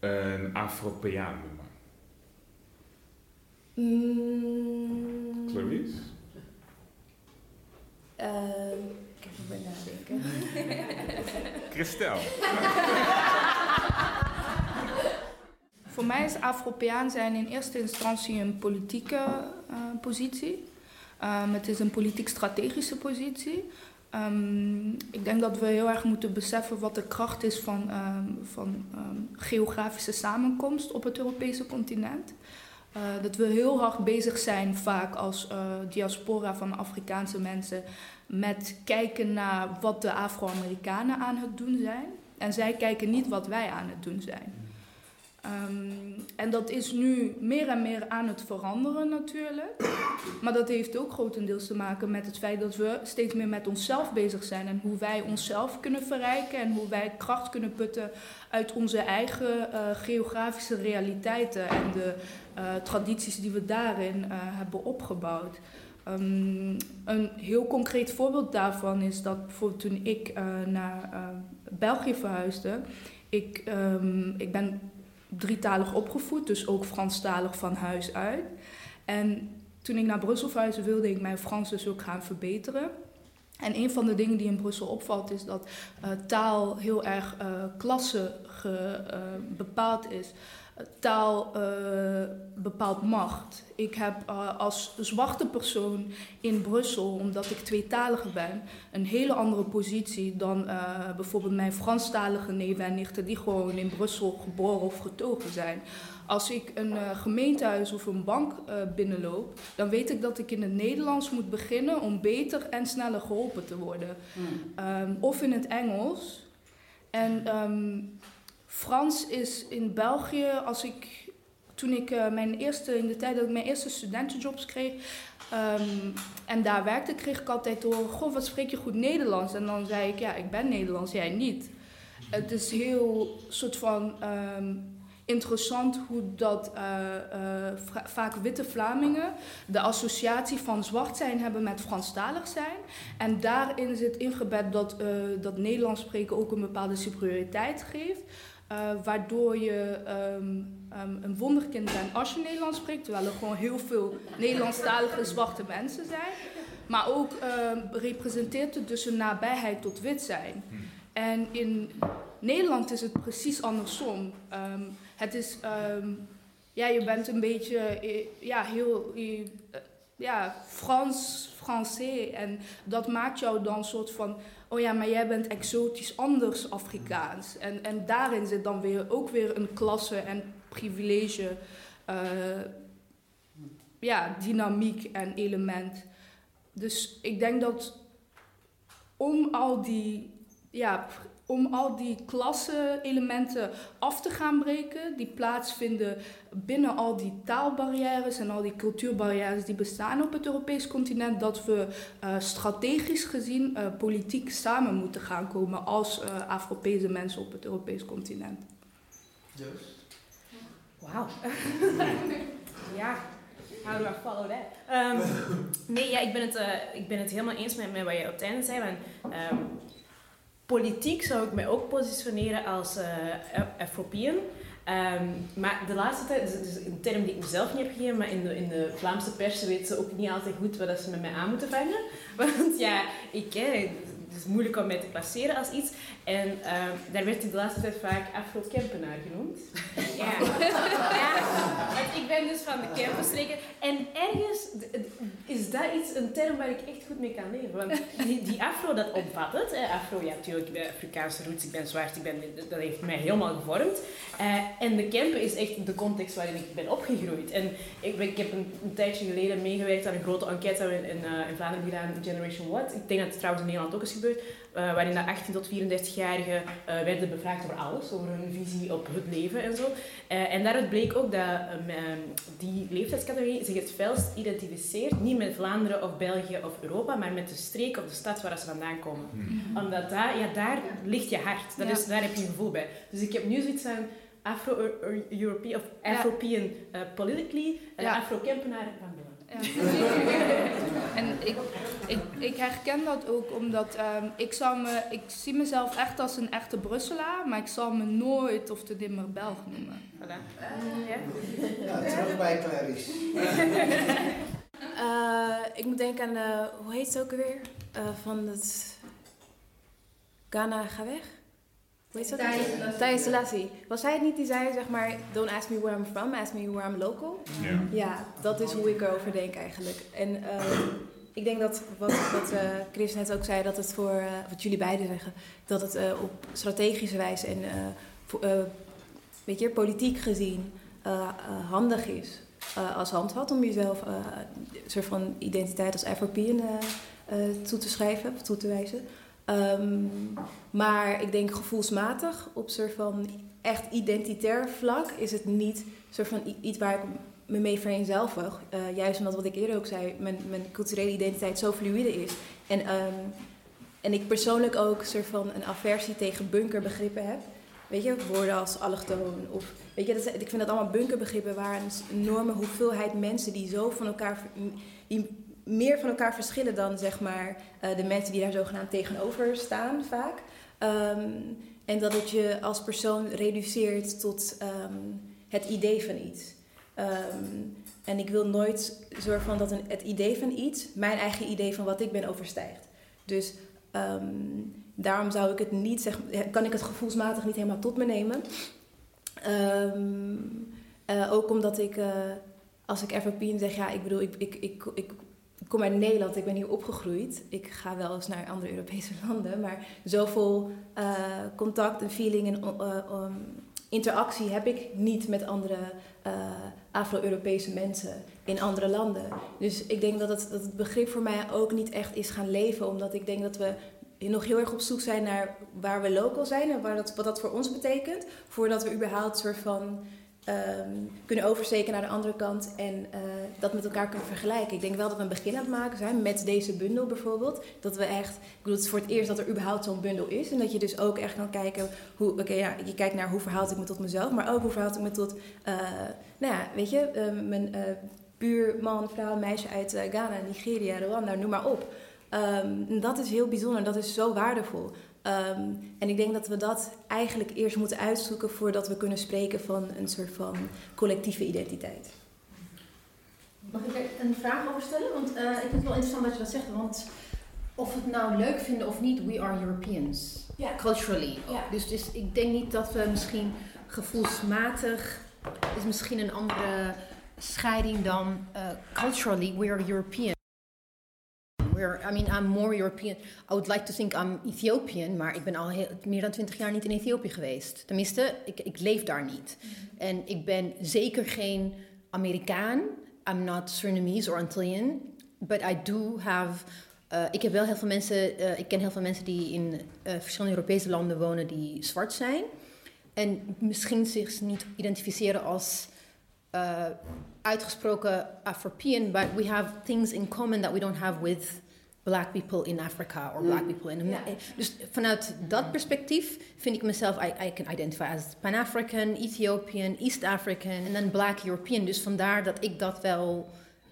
Speaker 2: een Afro-Peaan noemen?
Speaker 9: Mm.
Speaker 2: Clarice?
Speaker 9: Uh, ik heb er bij nadenken.
Speaker 2: Christel?
Speaker 7: Voor mij is Afropeaan zijn in eerste instantie een politieke uh, positie. Um, het is een politiek-strategische positie. Um, ik denk dat we heel erg moeten beseffen wat de kracht is van, um, van geografische samenkomst op het Europese continent. Uh, dat we heel hard bezig zijn, vaak als uh, diaspora van Afrikaanse mensen, met kijken naar wat de Afro-Amerikanen aan het doen zijn. En zij kijken niet wat wij aan het doen zijn. Um, en dat is nu meer en meer aan het veranderen natuurlijk. Maar dat heeft ook grotendeels te maken met het feit dat we steeds meer met onszelf bezig zijn. En hoe wij onszelf kunnen verrijken en hoe wij kracht kunnen putten uit onze eigen uh, geografische realiteiten en de uh, tradities die we daarin uh, hebben opgebouwd. Um, een heel concreet voorbeeld daarvan is dat bijvoorbeeld toen ik naar België verhuisde, ik, um, ik ben drietalig opgevoed, dus ook Franstalig van huis uit. En toen ik naar Brussel verhuisde, wilde ik mijn Frans dus ook gaan verbeteren. En een van de dingen die in Brussel opvalt is dat uh, taal heel erg uh, klasse ge, uh, bepaald is taal uh, bepaalt macht. Ik heb uh, als zwarte persoon in Brussel, omdat ik tweetalige ben, een hele andere positie dan uh, bijvoorbeeld mijn Franstalige neven en nichten die gewoon in Brussel geboren of getogen zijn. Als ik een gemeentehuis of een bank binnenloop, dan weet ik dat ik in het Nederlands moet beginnen om beter en sneller geholpen te worden. Mm. Um, of in het Engels. En um, Frans is in België, als ik, toen ik uh, mijn eerste, in de tijd dat ik mijn eerste studentenjobs kreeg um, en daar werkte, kreeg ik altijd door, goh, wat spreek je goed Nederlands? En dan zei ik, ja, ik ben Nederlands, jij niet. Het is heel soort van um, interessant hoe dat uh, uh, vaak witte Vlamingen de associatie van zwart zijn hebben met Franstalig zijn. En daarin zit ingebed dat, dat Nederlands spreken ook een bepaalde superioriteit geeft. Uh, waardoor je um, ehm, een wonderkind bent als je Nederlands spreekt, terwijl er gewoon heel veel Nederlandstalige zwarte mensen zijn. Maar ook ehm, representeert het dus een nabijheid tot wit zijn. En in Nederland is het precies andersom. Ehm, het is, ehm, ja, je bent een beetje, eh, ja, heel, eh, ja, Frans, Français. En dat maakt jou dan een soort van, oh ja, maar jij bent exotisch anders Afrikaans. En, en daarin zit dan weer ook weer een klasse en privilege, eh, ja, dynamiek en element. Dus ik denk dat om al die, ja, om al die klasse-elementen af te gaan breken, die plaatsvinden binnen al die taalbarrières en al die cultuurbarrières die bestaan op het Europees continent, dat we uh, strategisch gezien uh, politiek samen moeten gaan komen als uh, Afropese mensen op het Europees continent.
Speaker 3: Juist.
Speaker 8: Wauw. ja. How do I follow that? Um, nee, ja, ik ben, het, uh, ik ben het helemaal eens met, met wat je op het einde zei. Want, um, politiek zou ik mij ook positioneren als uh, maar de laatste tijd, dus, dus een term die ik mezelf niet heb gegeven, maar in de, in de Vlaamse pers weten ze ook niet altijd goed wat ze met mij aan moeten vangen. Want ja, ik, het is moeilijk om mij te placeren als iets. En uh, daar werd ik de laatste tijd vaak Afro-Kempenaar genoemd. ja. ja, ik ben dus van de Kempenstreken. En ergens is dat iets, een term waar ik echt goed mee kan leven. Want die, die Afro, dat omvat het. Hè. Afro, ja natuurlijk, ik ben Afrikaanse roots, ik ben zwart, ik ben, dat heeft mij helemaal gevormd. Uh, en de Kempen is echt de context waarin ik ben opgegroeid. En ik, ik heb een, tijdje geleden meegewerkt aan een grote enquête in, in, uh, in Vlaanderen Generation What. Ik denk dat het trouwens in Nederland ook is gebeurd. Uh, waarin de 18 tot 34-jarigen uh, werden bevraagd over alles, over hun visie op het leven en zo. Uh, en daaruit bleek ook dat um, die leeftijdscategorie zich het felst identificeert, niet met Vlaanderen of België of Europa, maar met de streek of de stad waar ze vandaan komen. Mm. Omdat daar, ja, daar ligt je hart, dat ja. is, daar heb je een gevoel bij. Dus ik heb nu zoiets aan Afro-European of Afropean ja. politically, ja. Afro-Kempenaar van België.
Speaker 7: Ja. en ik, ik, ik herken dat ook omdat um, ik, zou me, ik zie mezelf echt als een echte Brusselaar, maar ik zal me nooit of te dimmer Belg noemen.
Speaker 3: Voilà. Uh, ja. ja, terug bij Clarice.
Speaker 9: uh, ik moet denken aan, uh, hoe heet het ook alweer? van het Ghana ga weg? Hoe heet dat? Thijs Selassie. Was hij het niet die zei, zeg maar, don't ask me where I'm from, ask me where I'm local?
Speaker 2: Ja.
Speaker 9: Ja, dat is hoe ik erover denk eigenlijk. En uh, ik denk dat, wat, wat uh, Chris net ook zei, dat het voor, uh, wat jullie beiden zeggen, dat het op strategische wijze en weet je, politiek gezien handig is als handvat om jezelf een soort van identiteit als European toe te schrijven, of toe te wijzen. Um, maar ik denk gevoelsmatig, op soort van echt identitair vlak, is het niet soort van iets waar ik me mee vereenzelvig. Uh, juist omdat wat ik eerder ook zei, mijn, mijn culturele identiteit zo fluide is. En, um, en ik persoonlijk ook soort van een aversie tegen bunkerbegrippen heb. Weet je, woorden als allochtoon of... Weet je, dat, ik vind dat allemaal bunkerbegrippen waar een enorme hoeveelheid mensen die zo van elkaar... Die meer van elkaar verschillen dan zeg maar uh, de mensen die daar zogenaamd tegenover staan vaak. Um, en dat het je als persoon reduceert tot um, het idee van iets. Um, en ik wil nooit zorgen van dat een, het idee van iets mijn eigen idee van wat ik ben overstijgt. Dus daarom zou ik het niet zeg, kan ik het gevoelsmatig niet helemaal tot me nemen. Uh, ook omdat ik, als ik Everpien zeg, ja, ik bedoel, ik, ik, ik ik kom uit Nederland, ik ben hier opgegroeid. Ik ga wel eens naar andere Europese landen, maar zoveel uh, contact en feeling en um, interactie heb ik niet met andere uh, Afro-Europese mensen in andere landen. Dus ik denk dat het, dat begrip voor mij ook niet echt is gaan leven, omdat ik denk dat we nog heel erg op zoek zijn naar waar we local zijn en dat, wat dat voor ons betekent, voordat we überhaupt een soort van um, kunnen oversteken naar de andere kant en uh, dat met elkaar kunnen vergelijken. Ik denk wel dat we een begin aan het maken zijn met deze bundel bijvoorbeeld. Dat we echt, ik bedoel, het is voor het eerst dat er überhaupt zo'n bundel is. En dat je dus ook echt kan kijken hoe, oké, ja, je kijkt naar hoe verhoud ik me tot mezelf, maar ook hoe verhoud ik me tot, uh, nou ja, weet je, uh, mijn buurman, vrouw, meisje uit Ghana, Nigeria, Rwanda, noem maar op. Um, dat is heel bijzonder, dat is zo waardevol. Ehm, en ik denk dat we dat eigenlijk eerst moeten uitzoeken voordat we kunnen spreken van een soort van collectieve identiteit.
Speaker 4: Mag ik er een vraag over stellen? Want uh, ik vind het wel interessant dat je dat zegt. Want of we het nou leuk vinden of niet, we are Europeans.
Speaker 9: Ja.
Speaker 4: Culturally.
Speaker 9: Ja.
Speaker 4: Dus, dus ik denk niet dat we misschien gevoelsmatig is misschien een andere scheiding dan uh, culturally we are European. We're, I mean, I'm more European. I would like to think I'm Ethiopian, maar ik ben al heel, meer dan twintig jaar niet in Ethiopië geweest. Tenminste, ik, ik leef daar niet. En ik ben zeker geen Amerikaan. I'm not Surinamese or Antillean. But I do have... Uh, ik heb wel heel veel mensen... Uh, ik ken heel veel mensen die in uh, verschillende Europese landen wonen die zwart zijn. En misschien zich niet identificeren als uitgesproken Afropean, but we have things in common that we don't have with black people in Africa or black people in America. Dus vanuit dat perspectief vind ik mezelf, I, I can identify as Pan-African, Ethiopian, East African en dan black European. Dus vandaar dat ik dat wel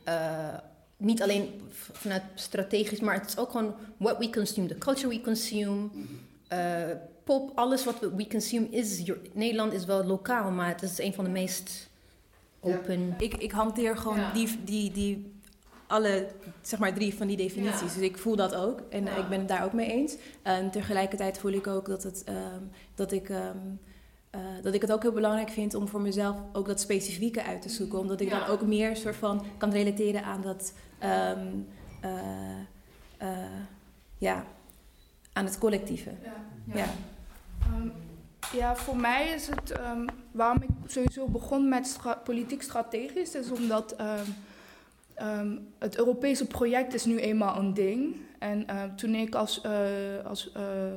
Speaker 4: uh, niet alleen vanuit strategisch, maar het is ook gewoon what we consume, the culture we consume. Uh, pop, alles wat we, we consume is. Nederland is wel lokaal, maar het is een van de meest open.
Speaker 9: Ik, ik hanteer gewoon
Speaker 6: Ja.
Speaker 9: die, die, die, alle, zeg maar drie van die definities. Dus ik voel dat ook en
Speaker 6: Ja.
Speaker 9: ik ben het daar ook mee eens. En tegelijkertijd voel ik ook dat, het, ehm, dat, ik, ehm, eh, dat ik het ook heel belangrijk vind om voor mezelf ook dat specifieke uit te zoeken. Omdat ik
Speaker 6: Ja.
Speaker 9: dan ook meer soort van kan relateren aan dat, ehm, eh, eh, ja, aan het collectieve. Ja.
Speaker 7: Ja, voor mij is het waarom ik sowieso begon met stra- politiek strategisch, is omdat ehm, het Europese project is nu eenmaal een ding. En ehm, toen ik als, eh, als eh,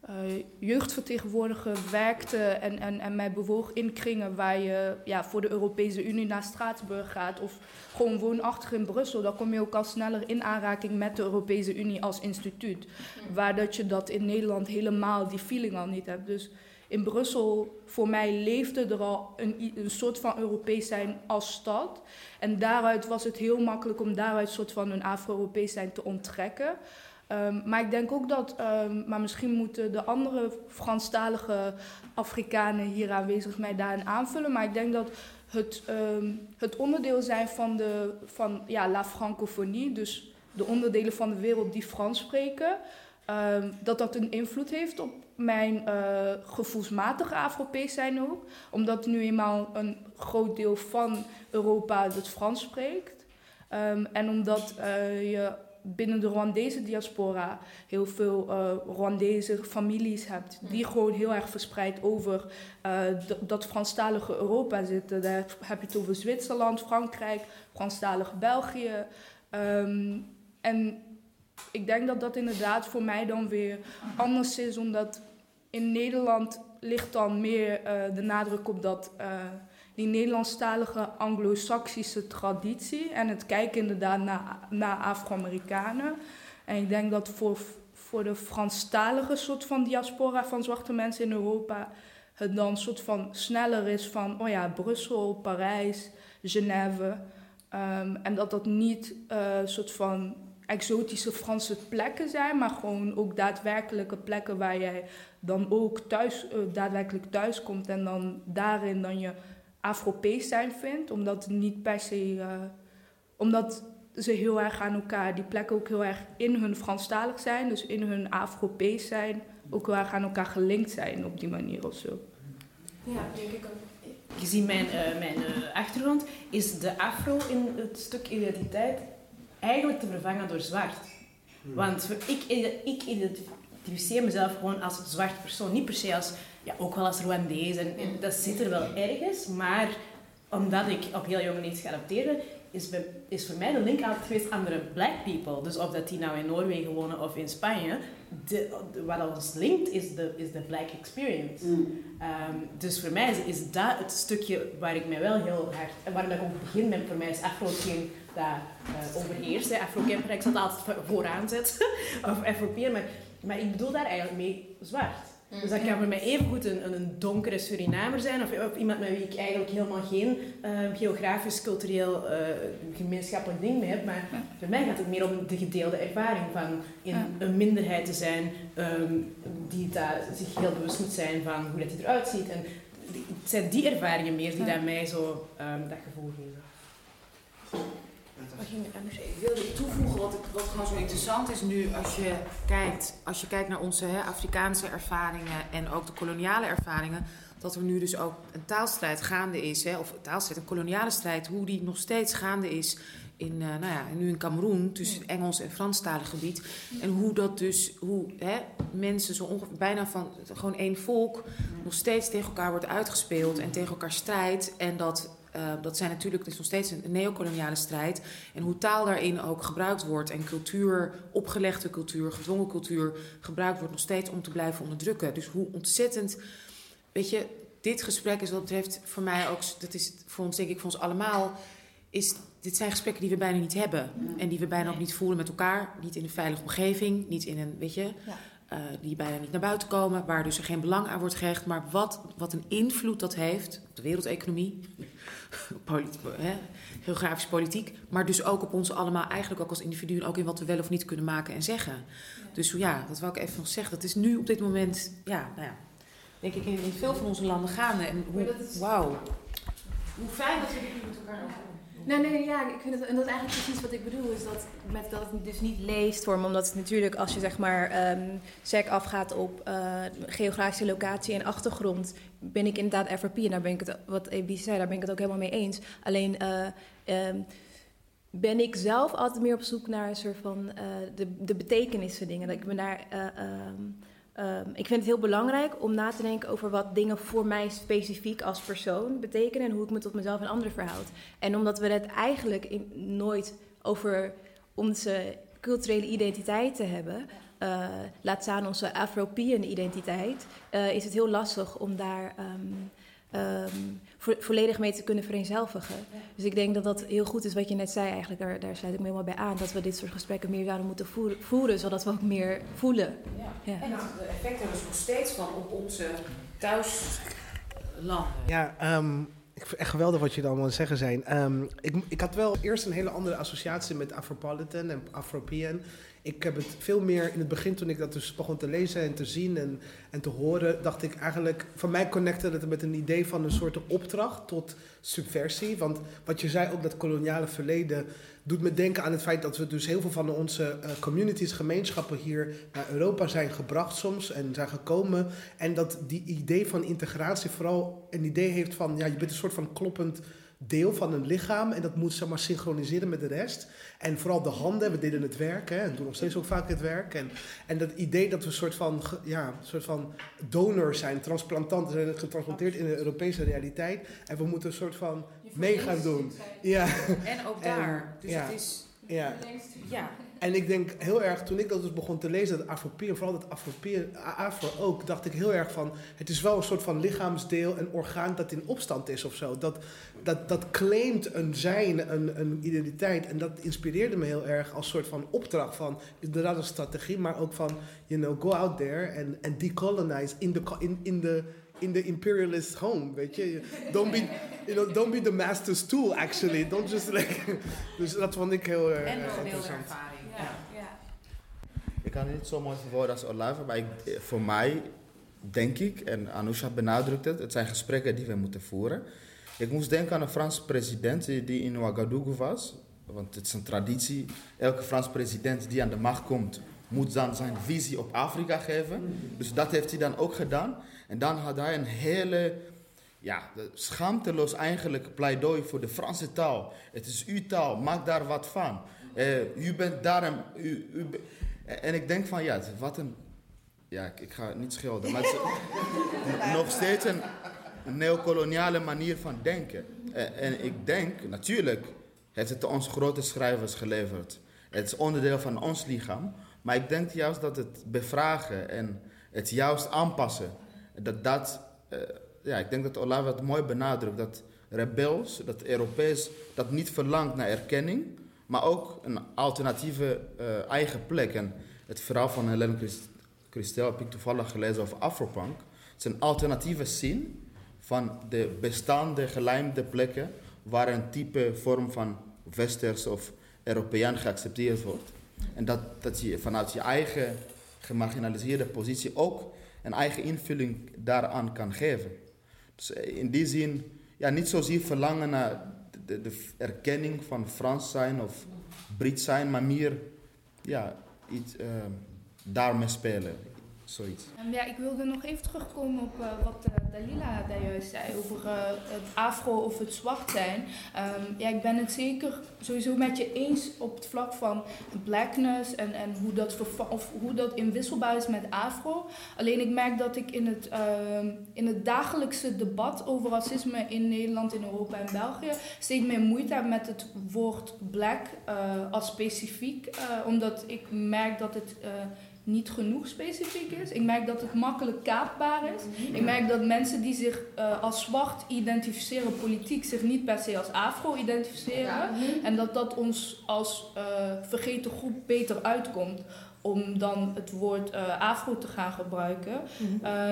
Speaker 7: eh, jeugdvertegenwoordiger werkte en, en, en mij bewoog in kringen waar je ja, voor de Europese Unie naar Straatsburg gaat of gewoon woonachtig in Brussel, dan kom je ook al sneller in aanraking met de Europese Unie als instituut. Waar dat je dat in Nederland helemaal die feeling al niet hebt. Dus in Brussel, voor mij leefde er al een, een soort van Europees zijn als stad. En daaruit was het heel makkelijk om daaruit een soort van een Afro-Europees zijn te onttrekken. Ehm, maar ik denk ook dat, ehm, maar misschien moeten de andere Franstalige Afrikanen hier aanwezig mij daarin aanvullen. Maar ik denk dat het, ehm, het onderdeel zijn van, de, van ja, la francophonie, dus de onderdelen van de wereld die Frans spreken, dat dat een invloed heeft op mijn eh, gevoelsmatige Afropees zijn ook. Omdat nu eenmaal een groot deel van Europa het Frans spreekt. Ehm, en omdat eh, je binnen de Rwandese diaspora heel veel eh Rwandese families hebt, die gewoon heel erg verspreid over d- dat Franstalige Europa zitten. Daar heb je het over Zwitserland, Frankrijk, Franstalig België. Ehm, en ik denk dat dat inderdaad voor mij dan weer anders is, omdat in Nederland ligt dan meer eh, de nadruk op dat, eh, die Nederlandstalige Anglo-Saxische traditie en het kijken inderdaad naar, naar Afro-Amerikanen. En ik denk dat voor, voor de Franstalige soort van diaspora van zwarte mensen in Europa het dan soort van sneller is van, oh ja, Brussel, Parijs, Genève. Ehm, en dat dat niet eh soort van exotische Franse plekken zijn, maar gewoon ook daadwerkelijke plekken waar jij dan ook thuis, eh, daadwerkelijk thuis komt en dan daarin dan je Afropees zijn vindt, omdat niet per se, eh, omdat ze heel erg aan elkaar, die plekken ook heel erg in hun Franstalig zijn, dus in hun Afropees zijn, ook heel erg aan elkaar gelinkt zijn op die manier of zo.
Speaker 9: Ja, denk ik ook.
Speaker 8: Gezien mijn, eh, mijn achtergrond is de afro in het stuk identiteit eigenlijk te vervangen door zwart. Want voor- ik, ik identificeer mezelf gewoon als een zwart persoon. Niet per se als, ja, ook wel als Rwandees. En, en dat zit er wel ergens. Maar omdat ik op heel jonge leeftijd geadopteerde, is, bij- is voor mij de link altijd geweest andere black people. Dus of dat die nou in Noorwegen wonen of in Spanje. De, de- wat ons linkt is de, is de black experience. Ehm, dus voor mij is, is dat het stukje waar ik mij wel heel hard... En waarom ik ook begin met, voor mij is afro dat eh, overheerst. Afro-camper, ik zal het altijd voor- vooraan zetten. of Afropeer, maar, maar ik bedoel daar eigenlijk mee zwart. Dus dat kan voor mij evengoed een, een, een donkere Surinamer zijn of, of iemand met wie ik eigenlijk helemaal geen eh, geografisch, cultureel, eh, gemeenschappelijk ding mee heb. Maar voor mij gaat het meer om de gedeelde ervaring van in een minderheid te zijn ehm, die daar zich heel bewust moet zijn van hoe dat hij eruit ziet. En het zijn die ervaringen meer die dat mij zo ehm, dat gevoel geven.
Speaker 6: Ik wilde toevoegen wat, wat gewoon zo interessant is nu als je kijkt, als je kijkt naar onze hè, Afrikaanse ervaringen en ook de koloniale ervaringen, dat er nu dus ook een taalstrijd gaande is, hè, of een taalstrijd, een koloniale strijd, hoe die nog steeds gaande is in, eh, nou ja, nu in Cameroen tussen het Engels en Franstalig gebied. En hoe dat dus, hoe hè, mensen zo ongeveer bijna van gewoon één volk nog steeds tegen elkaar wordt uitgespeeld en tegen elkaar strijdt. En dat, eh, dat zijn natuurlijk, het is nog steeds een neocoloniale strijd. En hoe taal daarin ook gebruikt wordt en cultuur, opgelegde cultuur, gedwongen cultuur, gebruikt wordt nog steeds om te blijven onderdrukken. Dus hoe ontzettend, weet je, dit gesprek is wat betreft voor mij ook, dat is voor ons denk ik, voor ons allemaal, is, dit zijn gesprekken die we bijna niet hebben. En die we bijna ook niet voelen met elkaar, niet in een veilige omgeving, niet in een, weet je,
Speaker 1: Ja.
Speaker 6: eh, die bijna niet naar buiten komen, waar dus er geen belang aan wordt gehecht, maar wat, wat een invloed dat heeft op de wereldeconomie, polit- hè, geografische politiek, maar dus ook op ons allemaal, eigenlijk ook als individuen, ook in wat we wel of niet kunnen maken en zeggen. Dus ja, dat wil ik even nog zeggen. Dat is nu op dit moment, ja, nou ja, denk ik in, in veel van onze landen gaande. En hoe,
Speaker 9: is-
Speaker 6: wauw. Hoe fijn dat we dit met elkaar over
Speaker 9: Nee, nee, ja, ik vind het, en dat is eigenlijk precies wat ik bedoel, is dat, met, dat het dus niet leest vorm, omdat het natuurlijk als je zeg maar ehm sec afgaat op eh, geografische locatie en achtergrond, ben ik inderdaad FRP en daar ben ik het, wat EB zei, daar ben ik het ook helemaal mee eens. Alleen eh, ehm, ben ik zelf altijd meer op zoek naar een soort van eh, de, de betekenissen dingen. Dat ik ben daar, eh, ehm, ehm, ik vind het heel belangrijk om na te denken over wat dingen voor mij specifiek als persoon betekenen en hoe ik me tot mezelf en anderen verhoud. En omdat we het eigenlijk nooit over onze culturele identiteit te hebben, laat staan onze Afropean identiteit, eh, is het heel lastig om daar ehm, ehm, vo- volledig mee te kunnen vereenzelvigen. Dus ik denk dat dat heel goed is wat je net zei eigenlijk, daar, daar sluit ik me helemaal bij aan, dat we dit soort gesprekken meer zouden moeten voeren, voeren zodat we ook meer voelen.
Speaker 6: Ja.
Speaker 9: Ja.
Speaker 6: En dat de effecten er dus nog steeds van op onze thuislanden.
Speaker 5: Ja, ehm, ik vind het echt geweldig wat jullie allemaal aan het zeggen zijn. Ehm, ik, ik had wel eerst een hele andere associatie met Afropolitan en Afropean. Ik heb het veel meer in het begin, toen ik dat dus begon te lezen en te zien en, en te horen, dacht ik eigenlijk, voor mij connecte het met een idee van een soort opdracht tot subversie. Want wat je zei, ook dat koloniale verleden, doet me denken aan het feit dat we dus heel veel van onze eh, communities, gemeenschappen hier naar Europa zijn gebracht soms en zijn gekomen. En dat die idee van integratie vooral een idee heeft van, ja, je bent een soort van kloppend deel van een lichaam en dat moet zeg maar synchroniseren met de rest. En vooral de handen, we deden het werk hè, en doen nog steeds ook vaak het werk. En, en dat idee dat we een soort van, ja, soort van donors zijn, transplantanten zijn getransplanteerd in de Europese realiteit. En we moeten een soort van mee gaan doen. Ja,
Speaker 6: En ook
Speaker 5: En,
Speaker 6: daar. Dus
Speaker 5: ja.
Speaker 6: het is,
Speaker 5: ja.
Speaker 6: ja.
Speaker 5: En ik denk heel erg, toen ik dat dus begon te lezen, dat Afropeer, vooral dat Afropeer, Afro ook, dacht ik heel erg van, het is wel een soort van lichaamsdeel, een orgaan dat in opstand is of zo. Dat, dat, dat claimt een zijn, een, een identiteit. En dat inspireerde me heel erg als soort van opdracht van, inderdaad een strategie, maar ook van, you know, go out there and, and decolonize in the, in, in the, in the imperialist home, weet je. Don't be, you know, don't be the master's tool, actually. Don't just like... dus dat vond ik heel erg
Speaker 6: En nog
Speaker 5: interessant.
Speaker 6: ervaring. Ja.
Speaker 10: Ik kan het niet zo mooi verwoorden als Olave, maar ik, voor mij denk ik, en Anousha benadrukt het, het zijn gesprekken die we moeten voeren. Ik moest denken aan een Franse president die die in Ouagadougou was. Want het is een traditie. Elke Frans president die aan de macht komt, moet dan zijn visie op Afrika geven. Dus dat heeft hij dan ook gedaan. En dan had hij een hele ja, schaamteloos eigenlijk pleidooi voor de Franse taal. Het is uw taal, maak daar wat van. Eh, u bent daarom. U, u, en ik denk van ja, wat een. Ja, ik, ga niet schelden, maar het nog steeds een neocoloniale manier van denken. Eh, en ik denk, natuurlijk heeft het ons grote schrijvers geleverd. Het is onderdeel van ons lichaam. Maar ik denk juist dat het bevragen en het juist aanpassen, dat dat, eh, ja, ik denk dat Olave het mooi benadrukt, dat rebels, dat Europees, dat niet verlangt naar erkenning, maar ook een alternatieve eh, eigen plek. En het verhaal van Christ- Christel heb ik toevallig gelezen over Afropunk. Het is een alternatieve scene van de bestaande gelijmde plekken waar een type vorm van westers of Europeaan geaccepteerd wordt. En dat, dat je vanuit je eigen gemarginaliseerde positie ook een eigen invulling daaraan kan geven. Dus eh, in die zin, ja, niet zozeer verlangen naar de, erkenning van Frans zijn of Brits zijn, maar meer ja, iets uh, daarmee spelen.
Speaker 7: Um, ja, ik wilde nog even terugkomen op uh, wat uh, Dalila daar juist zei over uh, het afro of het zwart zijn. Um, ja, ik ben het zeker sowieso met je eens op het vlak van blackness en, en hoe, dat of hoe dat inwisselbaar is met afro. Alleen ik merk dat ik in het, in het dagelijkse debat over racisme in Nederland, in Europa en België steeds meer moeite heb met het woord black als specifiek. omdat ik merk dat het niet genoeg specifiek is. Ik merk dat het makkelijk kaapbaar is. Ik merk dat mensen die zich uh, als zwart identificeren politiek zich niet per se als afro identificeren. En dat dat ons als uh, vergeten groep beter uitkomt om dan het woord uh, afro te gaan gebruiken.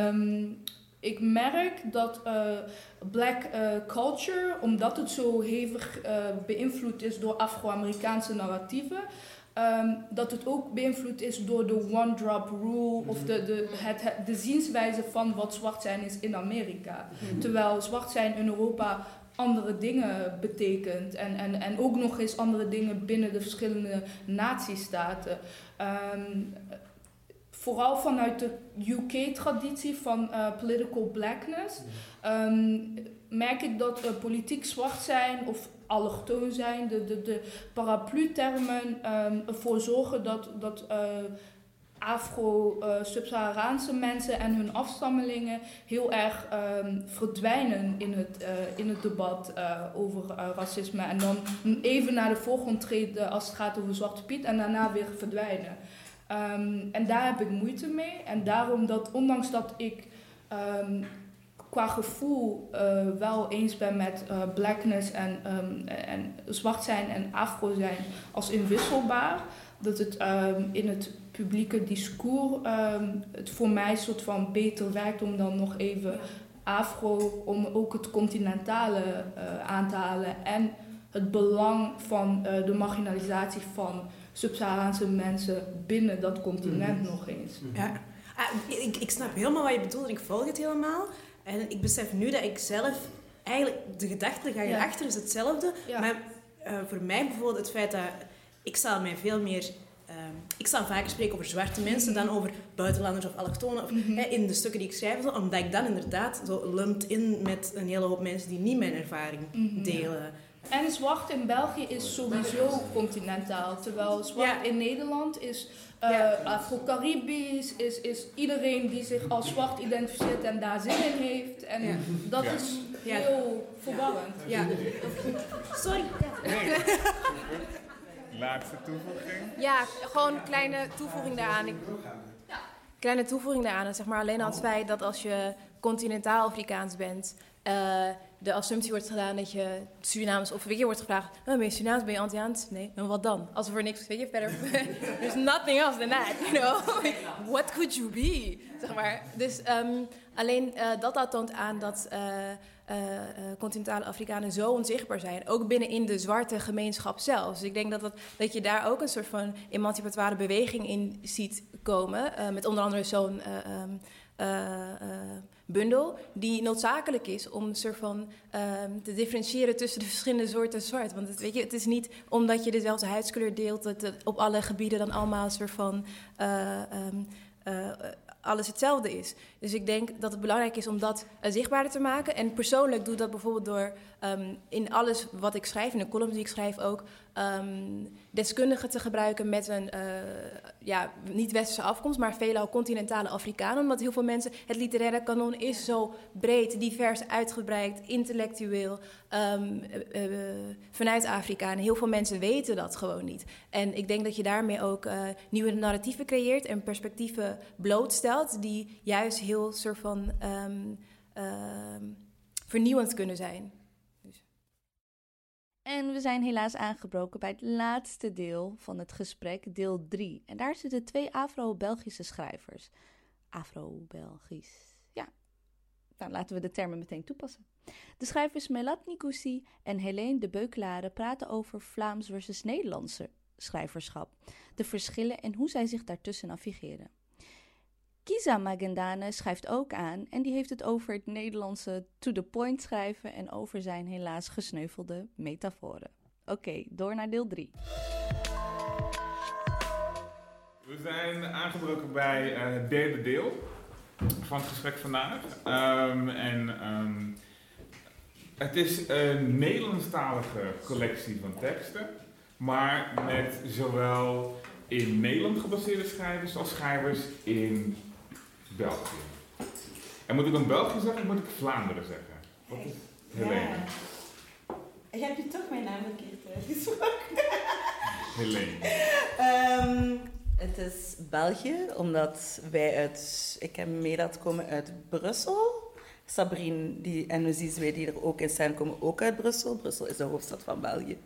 Speaker 7: Um, ik merk dat black culture, omdat het zo hevig beïnvloed is door Afro-Amerikaanse narratieven, Um, dat het ook beïnvloed is door de one-drop rule of de, de, het, het, de zienswijze van wat zwart zijn is in Amerika. Mm. Terwijl zwart zijn in Europa andere dingen betekent en, en, en ook nog eens andere dingen binnen de verschillende natiestaten. Um, vooral vanuit de UK-traditie van uh, political blackness um, merk ik dat uh, politiek zwart zijn of allochtoon zijn, de, de, de paraplu-termen um, ervoor zorgen dat, dat uh, Afro-Sub-Saharaanse mensen en hun afstammelingen heel erg um, verdwijnen in het, uh, in het debat uh, over racisme. En dan even naar de voorgrond treden als het gaat over Zwarte Piet en daarna weer verdwijnen. Um, en daar heb ik moeite mee. En daarom dat, ondanks dat ik qua gevoel uh, wel eens ben met uh, blackness en, um, en zwart zijn en afro zijn als inwisselbaar. Dat het um, in het publieke discours um, het voor mij soort van beter werkt om dan nog even afro, om ook het continentale uh, aan te halen en het belang van de marginalisatie van sub-Saharaanse mensen binnen dat continent mm. nog eens.
Speaker 8: Ja. Ah, ik, ik snap helemaal wat je bedoelt en ik volg het helemaal. En ik besef nu dat ik zelf eigenlijk de gedachte ga je achter is hetzelfde. Ja. Maar uh, voor mij bijvoorbeeld het feit dat ik zal mij veel meer uh, ik zal vaker spreken over zwarte mensen mm -hmm. dan over buitenlanders of allochtonen. Of, mm -hmm. hè, in de stukken die ik schrijf, omdat ik dan inderdaad zo lumpt in met een hele hoop mensen die niet mijn ervaring mm -hmm. delen.
Speaker 7: En zwart in België is sowieso continentaal, terwijl zwart ja. in Nederland is uh, ja. Afro-Caribisch, is, is iedereen die zich als zwart identificeert en daar zin in heeft. En ja. dat is heel verwarrend.
Speaker 8: Ja. Sorry.
Speaker 2: Nee. Laatste toevoeging?
Speaker 9: Ja, gewoon een kleine toevoeging daaraan. Ik, kleine toevoeging daaraan. Zeg maar alleen al het feit dat als je continentaal Afrikaans bent, uh, de assumptie wordt gedaan dat je Surinaams of weet je wordt gevraagd, oh, ben je Surinaams, ben je Antilliaans? Nee, en wat dan? Als er voor niks, weet je, verder, there's nothing else than that, you know? What could you be? Zeg maar. Dus um, alleen uh, dat, dat toont aan dat uh, uh, continentale Afrikanen zo onzichtbaar zijn, ook binnen in de zwarte gemeenschap zelf. Dus ik denk dat, dat, dat je daar ook een soort van emancipatoire beweging in ziet komen, met onder andere zo'n um, bundel die noodzakelijk is om een soort van um, te differentiëren tussen de verschillende soorten zwart. Want het, weet je, het is niet omdat je dezelfde huidskleur deelt dat het op alle gebieden dan allemaal soort van uh, um, uh, alles hetzelfde is. Dus ik denk dat het belangrijk is om dat uh, zichtbaarder te maken. En persoonlijk doe ik dat bijvoorbeeld door um, in alles wat ik schrijf, in de columns die ik schrijf ook, um, deskundigen te gebruiken met een uh, ja, niet-westerse afkomst, maar veelal continentale Afrikanen. Omdat heel veel mensen, het literaire kanon is zo breed, divers, uitgebreid, intellectueel, um, uh, uh, vanuit Afrika. En heel veel mensen weten dat gewoon niet. En ik denk dat je daarmee ook nieuwe narratieven creëert en perspectieven blootstelt, die juist heel soort van um, vernieuwend kunnen zijn.
Speaker 1: En we zijn helaas aangebroken bij het laatste deel van het gesprek, deel 3. En daar zitten twee Afro-Belgische schrijvers. Afro-Belgisch. Ja, nou laten we de termen meteen toepassen. De schrijvers Melat Nikoussi en Helene de Beukelare praten over Vlaams versus Nederlandse schrijverschap, de verschillen en hoe zij zich daartussen navigeren. Kiza Magendane schrijft ook aan en die heeft het over het Nederlandse to the point schrijven en over zijn helaas gesneuvelde metaforen. Oké, door naar deel 3.
Speaker 2: We zijn aangebroken bij uh, het derde deel van het gesprek vandaag. Um, en um, het is een Nederlandstalige collectie van teksten, maar met zowel in Nederland gebaseerde schrijvers als schrijvers in België. En moet ik dan België zeggen of moet ik Vlaanderen zeggen? Wat is Helene?
Speaker 11: Ja. Heb je toch mijn naam verkeerd uitgesproken?
Speaker 2: Helene.
Speaker 11: um, het is België, omdat wij uit, ik heb mee dat komen uit Brussel. Sabrine die, en Uzizwe die er ook in staan, komen ook uit Brussel. Brussel is de hoofdstad van België.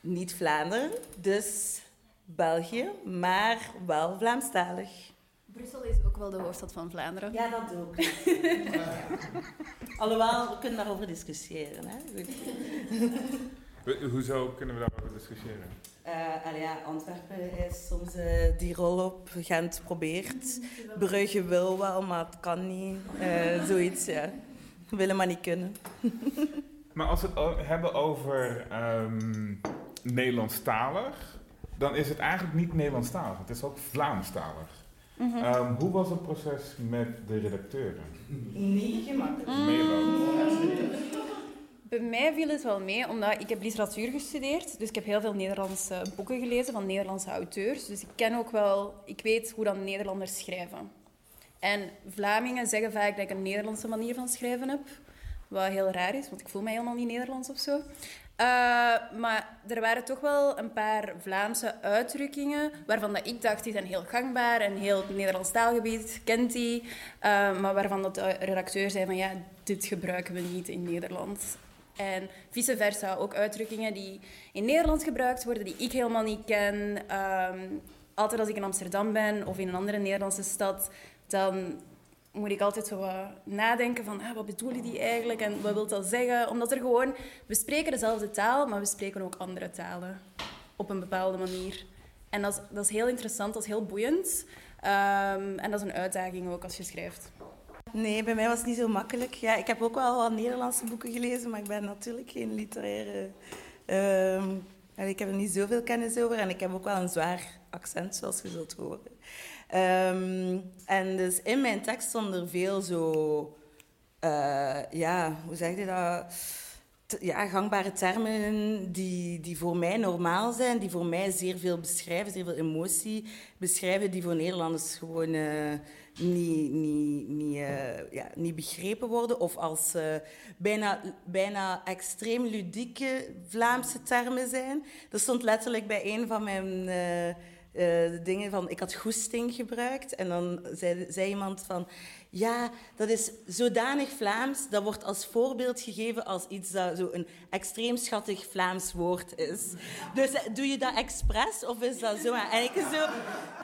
Speaker 11: Niet Vlaanderen, dus België, maar wel Vlaamstalig.
Speaker 12: Brussel is ook wel de hoofdstad van Vlaanderen.
Speaker 11: Ja, dat ook. Alhoewel, we kunnen daarover discussiëren. Hè?
Speaker 2: Hoezo kunnen we daarover discussiëren?
Speaker 11: Uh, ja, Antwerpen is soms uh, die rol op. Gent probeert. Brugge wil wel, maar het kan niet. Uh, zoiets, ja. Willen maar niet kunnen.
Speaker 2: maar als we het hebben over um, Nederlandstalig, dan is het eigenlijk niet Nederlandstalig. Het is ook Vlaamstalig. Mm -hmm. um, hoe was het proces met de redacteuren?
Speaker 11: Niet gemakkelijk.
Speaker 12: Mm. Bij mij viel het wel mee, omdat ik heb literatuur gestudeerd. Dus ik heb heel veel Nederlandse boeken gelezen van Nederlandse auteurs. Dus ik ken ook wel, ik weet hoe dan Nederlanders schrijven. En Vlamingen zeggen vaak dat ik een Nederlandse manier van schrijven heb. Wat heel raar is, want ik voel mij helemaal niet Nederlands of zo. Uh, maar er waren toch wel een paar Vlaamse uitdrukkingen waarvan dat ik dacht, die zijn heel gangbaar en heel het Nederlands taalgebied kent die. Uh, maar waarvan dat de redacteur zei van ja, dit gebruiken we niet in Nederland. En vice versa, ook uitdrukkingen die in Nederland gebruikt worden, die ik helemaal niet ken. Um, altijd als ik in Amsterdam ben of in een andere Nederlandse stad, dan moet ik altijd zo nadenken van ah, wat bedoelen die eigenlijk en wat wil dat zeggen? Omdat er gewoon, we spreken dezelfde taal, maar we spreken ook andere talen op een bepaalde manier. En dat is, heel interessant, dat is heel boeiend. Um, en dat is een uitdaging ook als je schrijft.
Speaker 11: Nee, bij mij was het niet zo makkelijk. Ja, ik heb ook wel wat Nederlandse boeken gelezen, maar ik ben natuurlijk geen literaire... Uh, ik heb er niet zoveel kennis over en ik heb ook wel een zwaar accent, zoals je zult horen. Um, en dus in mijn tekst stonden er veel zo... Uh, ja, hoe zeg je dat? ja, gangbare termen die, die voor mij normaal zijn, die voor mij zeer veel beschrijven, zeer veel emotie beschrijven, die voor Nederlanders gewoon uh, niet, niet, niet, uh, ja, niet begrepen worden. Of als bijna, bijna extreem ludieke Vlaamse termen zijn. Dat stond letterlijk bij een van mijn dingen van... Ik had goesting gebruikt en dan zei, zei iemand van... Ja, dat is zodanig Vlaams, dat wordt als voorbeeld gegeven als iets dat zo een extreem schattig Vlaams woord is. Dus eh, doe je dat expres of is dat zo? En ik zo,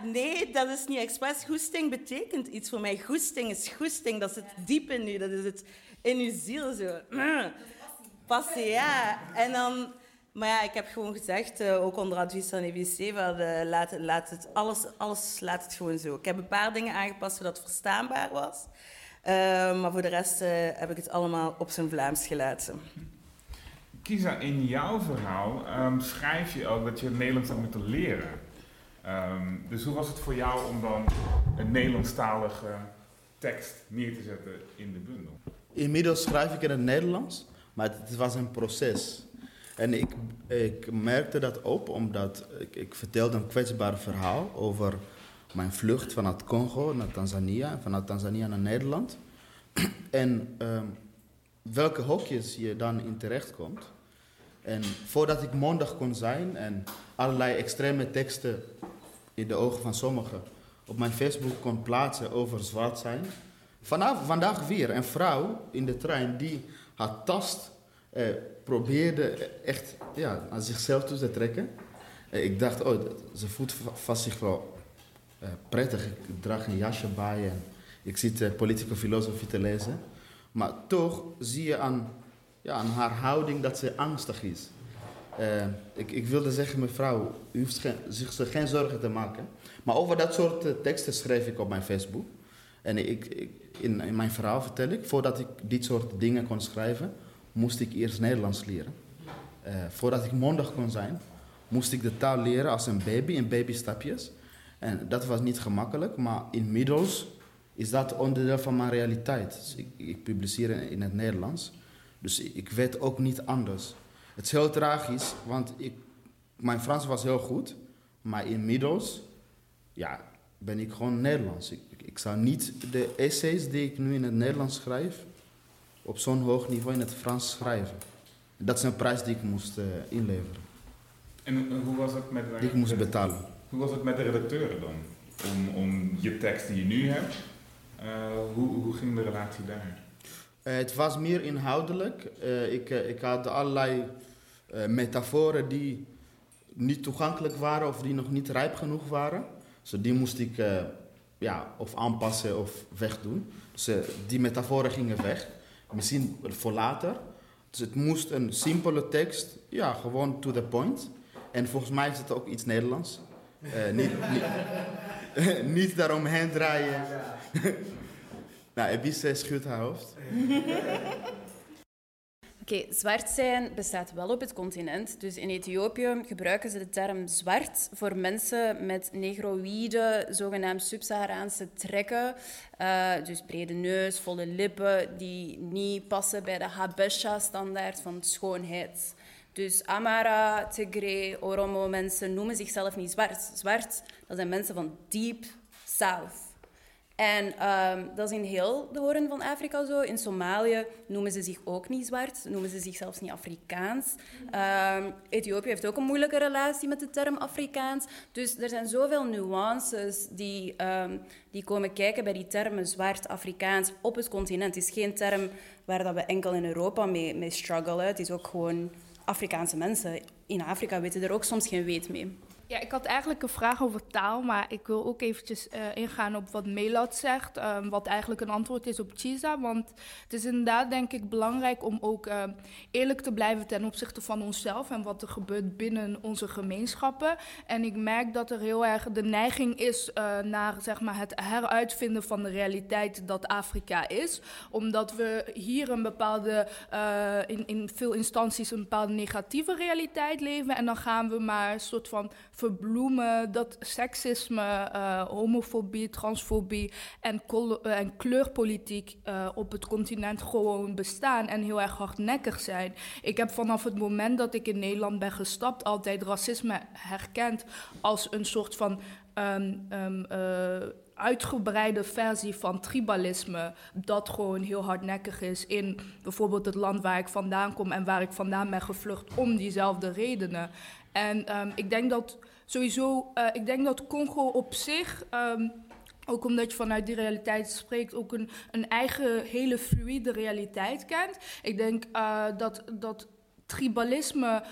Speaker 11: nee, dat is niet expres. Goesting betekent iets voor mij. Goesting is goesting, dat zit diep in u, dat is het in uw ziel zo. Passie, ja. En dan... Maar ja, ik heb gewoon gezegd, uh, ook onder advies van EBC, van, uh, laat, laat het, alles, alles laat het gewoon zo. Ik heb een paar dingen aangepast zodat het verstaanbaar was. Uh, maar voor de rest heb ik het allemaal op zijn Vlaams gelaten.
Speaker 2: Kisa, in jouw verhaal um, schrijf je ook dat je het Nederlands had moeten leren. Um, dus hoe was het voor jou om dan een Nederlandstalige tekst neer te zetten in de bundel?
Speaker 10: Inmiddels schrijf ik in het Nederlands, maar het, het was een proces. En ik, ik merkte dat op omdat ik, ik vertelde een kwetsbaar verhaal over mijn vlucht vanuit Congo naar Tanzania en vanuit Tanzania naar Nederland. en um, welke hokjes je dan in terechtkomt. En voordat ik mondig kon zijn en allerlei extreme teksten in de ogen van sommigen op mijn Facebook kon plaatsen over zwart zijn. Vanaf, vandaag weer een vrouw in de trein die haar tast probeerde echt ja, aan zichzelf toe te trekken. Eh, ik dacht, oh, ze voelt vast zich wel eh, prettig. Ik draag een jasje bij en ik zit politieke filosofie te lezen. Maar toch zie je aan, ja, aan haar houding dat ze angstig is. Ik, ik, wilde zeggen, mevrouw, u hoeft zich geen zorgen te maken. Maar over dat soort teksten schrijf ik op mijn Facebook. En ik, ik, in, in, mijn verhaal vertel ik, voordat ik dit soort dingen kon schrijven, moest ik eerst Nederlands leren. Uh, voordat ik mondig kon zijn, moest ik de taal leren als een baby, in babystapjes. En dat was niet gemakkelijk, maar inmiddels is dat onderdeel van mijn realiteit. Dus ik, publiceer in, het Nederlands, dus ik, ik weet ook niet anders. Het is heel tragisch, want ik, mijn Frans was heel goed, maar inmiddels ja, ben ik gewoon Nederlands. Ik, ik zou niet de essays die ik nu in het Nederlands schrijf, op zo'n hoog niveau in het Frans schrijven. Dat is een prijs die ik moest uh, inleveren.
Speaker 2: En hoe was het met...
Speaker 10: Die ik moest betalen.
Speaker 2: Hoe was het met de redacteuren dan? Om, om je tekst die je nu hebt, uh, hoe, hoe ging de relatie daar?
Speaker 10: Het was meer inhoudelijk. Ik, ik had allerlei metaforen die niet toegankelijk waren of die nog niet rijp genoeg waren. Dus die moest ik ja, of aanpassen of wegdoen. Dus die metaforen gingen weg. Misschien voor later. Dus het moest een simpele tekst, ja, gewoon to the point. En volgens mij is het ook iets Nederlands. Uh, niet, niet, niet daaromheen draaien. nou, Ebise schudt haar hoofd.
Speaker 12: Oké, zwart zijn bestaat wel op het continent. Dus in Ethiopië gebruiken ze de term zwart voor mensen met negroïde, zogenaamd sub-Saharaanse trekken. Uh, dus brede neus, volle lippen, die niet passen bij de Habesha-standaard van schoonheid. Dus Amara, Tigray, Oromo mensen noemen zichzelf niet zwart. Zwart, dat zijn mensen van deep south. En um, dat is in heel de hoorn van Afrika zo. In Somalië noemen ze zich ook niet zwart, noemen ze zich zelfs niet Afrikaans. Um, Ethiopië heeft ook een moeilijke relatie met de term Afrikaans. Dus er zijn zoveel nuances die, um, die komen kijken bij die termen zwart, Afrikaans op het continent. Het is geen term waar dat we enkel in Europa mee, mee struggelen. Het is ook gewoon Afrikaanse mensen in Afrika weten er ook soms geen weet mee.
Speaker 7: Ja, ik had eigenlijk een vraag over taal, maar ik wil ook eventjes uh, ingaan op wat Melat zegt, um, wat eigenlijk een antwoord is op Chisa. Want het is inderdaad, denk ik, belangrijk om ook uh, eerlijk te blijven ten opzichte van onszelf en wat er gebeurt binnen onze gemeenschappen. En ik merk dat er heel erg de neiging is uh, naar zeg maar, het heruitvinden van de realiteit dat Afrika is. Omdat we hier een bepaalde, in, in veel instanties een bepaalde negatieve realiteit leven. En dan gaan we maar een soort van verbloemen dat seksisme, uh, homofobie, transfobie en, uh, en kleurpolitiek uh, op het continent gewoon bestaan en heel erg hardnekkig zijn. Ik heb vanaf het moment dat ik in Nederland ben gestapt altijd racisme herkend als een soort van um, um, uitgebreide versie van tribalisme, dat gewoon heel hardnekkig is in bijvoorbeeld het land waar ik vandaan kom en waar ik vandaan ben gevlucht om diezelfde redenen. En um, ik denk dat sowieso, uh, ik denk dat Congo op zich, um, ook omdat je vanuit die realiteit spreekt, ook een, een eigen hele fluide realiteit kent. Ik denk uh, dat, dat tribalisme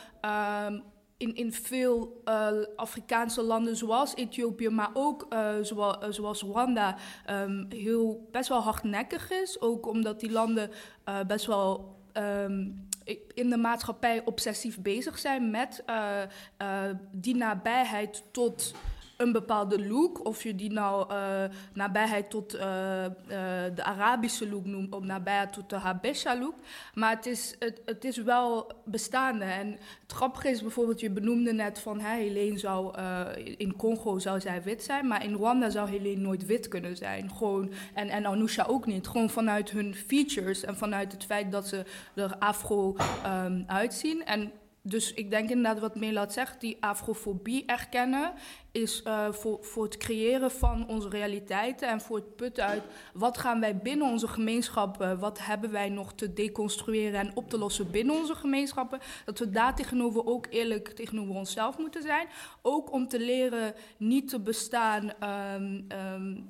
Speaker 7: um, in, in veel uh, Afrikaanse landen zoals Ethiopië, maar ook zoals, zoals Rwanda, heel, best wel hardnekkig is. Ook omdat die landen best wel in de maatschappij obsessief bezig zijn met uh, uh, die nabijheid tot een bepaalde look. Of je die nou uh, nabijheid tot uh, uh, de Arabische look noemt, of nabijheid tot de Habesha look. Maar het is, het, het is wel bestaande. En het grappige is bijvoorbeeld, je benoemde net van hè, Helene zou in Congo zou zij wit zijn, maar in Rwanda zou Helene nooit wit kunnen zijn. Gewoon, en, en Anusha ook niet. Gewoon vanuit hun features en vanuit het feit dat ze er afro um, uitzien. En dus ik denk inderdaad wat Melat zegt, die afrofobie erkennen is uh, voor, voor het creëren van onze realiteiten en voor het putten uit wat gaan wij binnen onze gemeenschappen, wat hebben wij nog te deconstrueren en op te lossen binnen onze gemeenschappen, dat we daar tegenover ook eerlijk tegenover onszelf moeten zijn. Ook om te leren niet te bestaan. Um, um,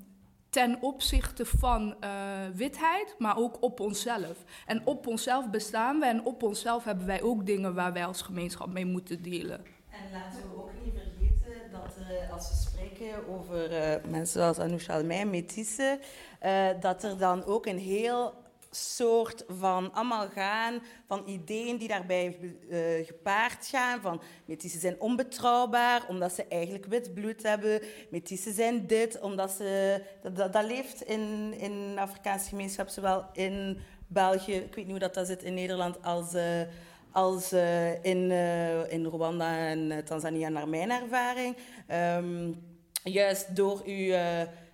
Speaker 7: ten opzichte van uh, witheid, maar ook op onszelf. En op onszelf bestaan we en op onszelf hebben wij ook dingen waar wij als gemeenschap mee moeten delen.
Speaker 11: En laten we ook niet vergeten dat er, als we spreken over uh, mensen zoals Anousha mij, metisse, uh, dat er dan ook een heel soort van allemaal gaan van ideeën die daarbij uh, gepaard gaan. Van metisse zijn onbetrouwbaar omdat ze eigenlijk wit bloed hebben. Metisse zijn dit omdat ze... Dat, dat, leeft in, in de Afrikaanse gemeenschap, zowel in België, ik weet niet hoe dat, dat zit in Nederland, als... Uh, als uh, in, in Rwanda en Tanzania, naar mijn ervaring. Um, juist door uw,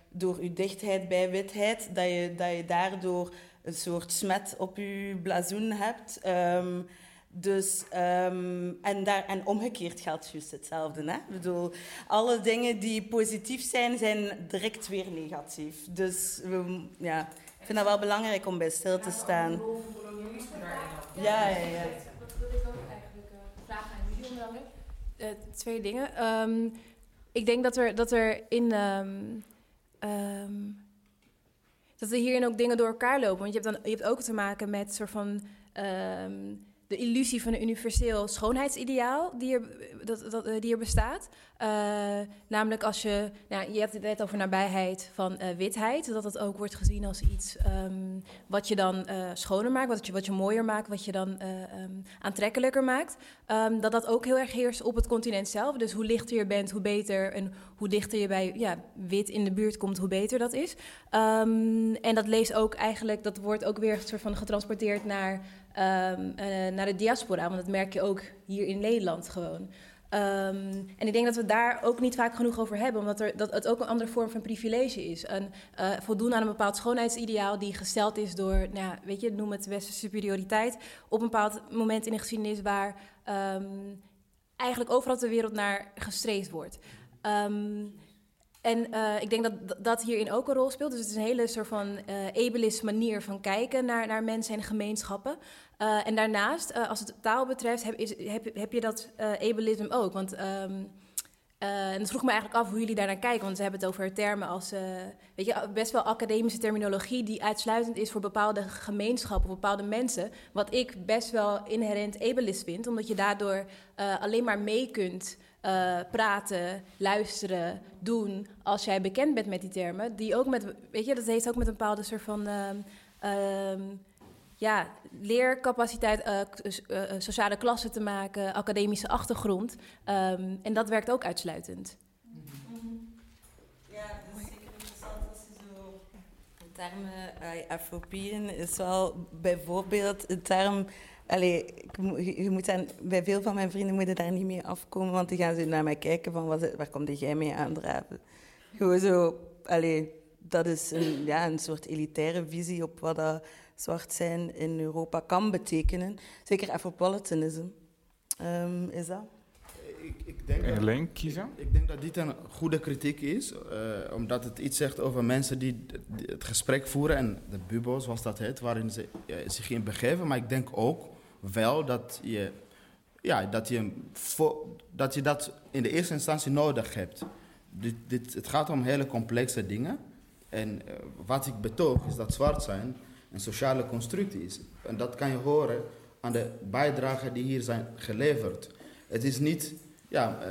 Speaker 11: door uw dichtheid bij witheid, dat je, dat je daardoor een soort smet op je blazoen hebt. Um, dus, um, en, daar, en omgekeerd geldt juist hetzelfde. Hè? Ik bedoel, alle dingen die positief zijn, zijn direct weer negatief. Dus we, ja, ik vind dat wel belangrijk om bij stil te staan. Ja, ja, ja.
Speaker 9: Wat wil ik ook eigenlijk uh, vragen aan jullie? Uh, twee dingen. Um, ik denk dat er, dat er in... Um, dat er hierin ook dingen door elkaar lopen. Want je hebt, dan, je hebt ook te maken met soort van um, de illusie van een universeel schoonheidsideaal die er, dat, dat, die er bestaat. Uh, namelijk als je, nou, je hebt het net over nabijheid van uh, witheid, dat dat ook wordt gezien als iets um, wat je dan schoner maakt, wat je, wat je mooier maakt, wat je dan um, aantrekkelijker maakt. Um, dat dat ook heel erg heerst op het continent zelf. Dus hoe lichter je bent, hoe beter en hoe dichter je bij ja, wit in de buurt komt, hoe beter dat is. en dat leest ook eigenlijk, dat wordt ook weer soort van getransporteerd naar, naar de diaspora, want dat merk je ook hier in Nederland gewoon. Um, en ik denk dat we daar ook niet vaak genoeg over hebben, omdat er, dat het ook een andere vorm van privilege is. Een, uh, voldoen aan een bepaald schoonheidsideaal die gesteld is door, nou ja, weet je, noem het westerse superioriteit, op een bepaald moment in de geschiedenis waar um, eigenlijk overal ter wereld naar gestreefd wordt. En uh, ik denk dat dat hierin ook een rol speelt. Dus het is een hele soort van uh, ableist manier van kijken naar, naar mensen en gemeenschappen. Uh, en daarnaast, als het taal betreft, heb, heb, je dat ableisme ook. Want um, en dat vroeg me eigenlijk af hoe jullie daar naar kijken. Want ze hebben het over termen als, weet je, best wel academische terminologie die uitsluitend is voor bepaalde gemeenschappen of bepaalde mensen. Wat ik best wel inherent ableist vind, omdat je daardoor alleen maar mee kunt uh, praten, luisteren, doen als jij bekend bent met die termen. Die ook met, weet je, dat heeft ook met een bepaalde soort van uh, ja, leercapaciteit, uh, sociale klasse te maken, academische achtergrond. Um, en dat werkt ook uitsluitend.
Speaker 11: Ja, zeker interessant als je zo de termen Afropien is wel bijvoorbeeld een term Allee, je moet dan, bij veel van mijn vrienden moeten daar niet mee afkomen, want die gaan zo naar mij kijken van wat, waar komt jij mee aandraven? Gewoon zo, allee, dat is een, ja, een soort elitaire visie op wat dat zwart zijn in Europa kan betekenen. Zeker Afropolitanism um, is dat.
Speaker 10: Ik, ik, denk
Speaker 2: dat, kiezen?
Speaker 10: Ik, ik, denk dat dit een goede kritiek is, uh, omdat het iets zegt over mensen die, het gesprek voeren en de bubbel, zoals dat heet, waarin ze uh, zich in begeven. Maar ik denk ook wel dat je, ja, dat, je, dat je dat in de eerste instantie nodig hebt. Dit, dit, het gaat om hele complexe dingen. En uh, wat ik betoog is dat zwart zijn een sociale constructie is. En dat kan je horen aan de bijdragen die hier zijn geleverd. Het is niet, ja, uh,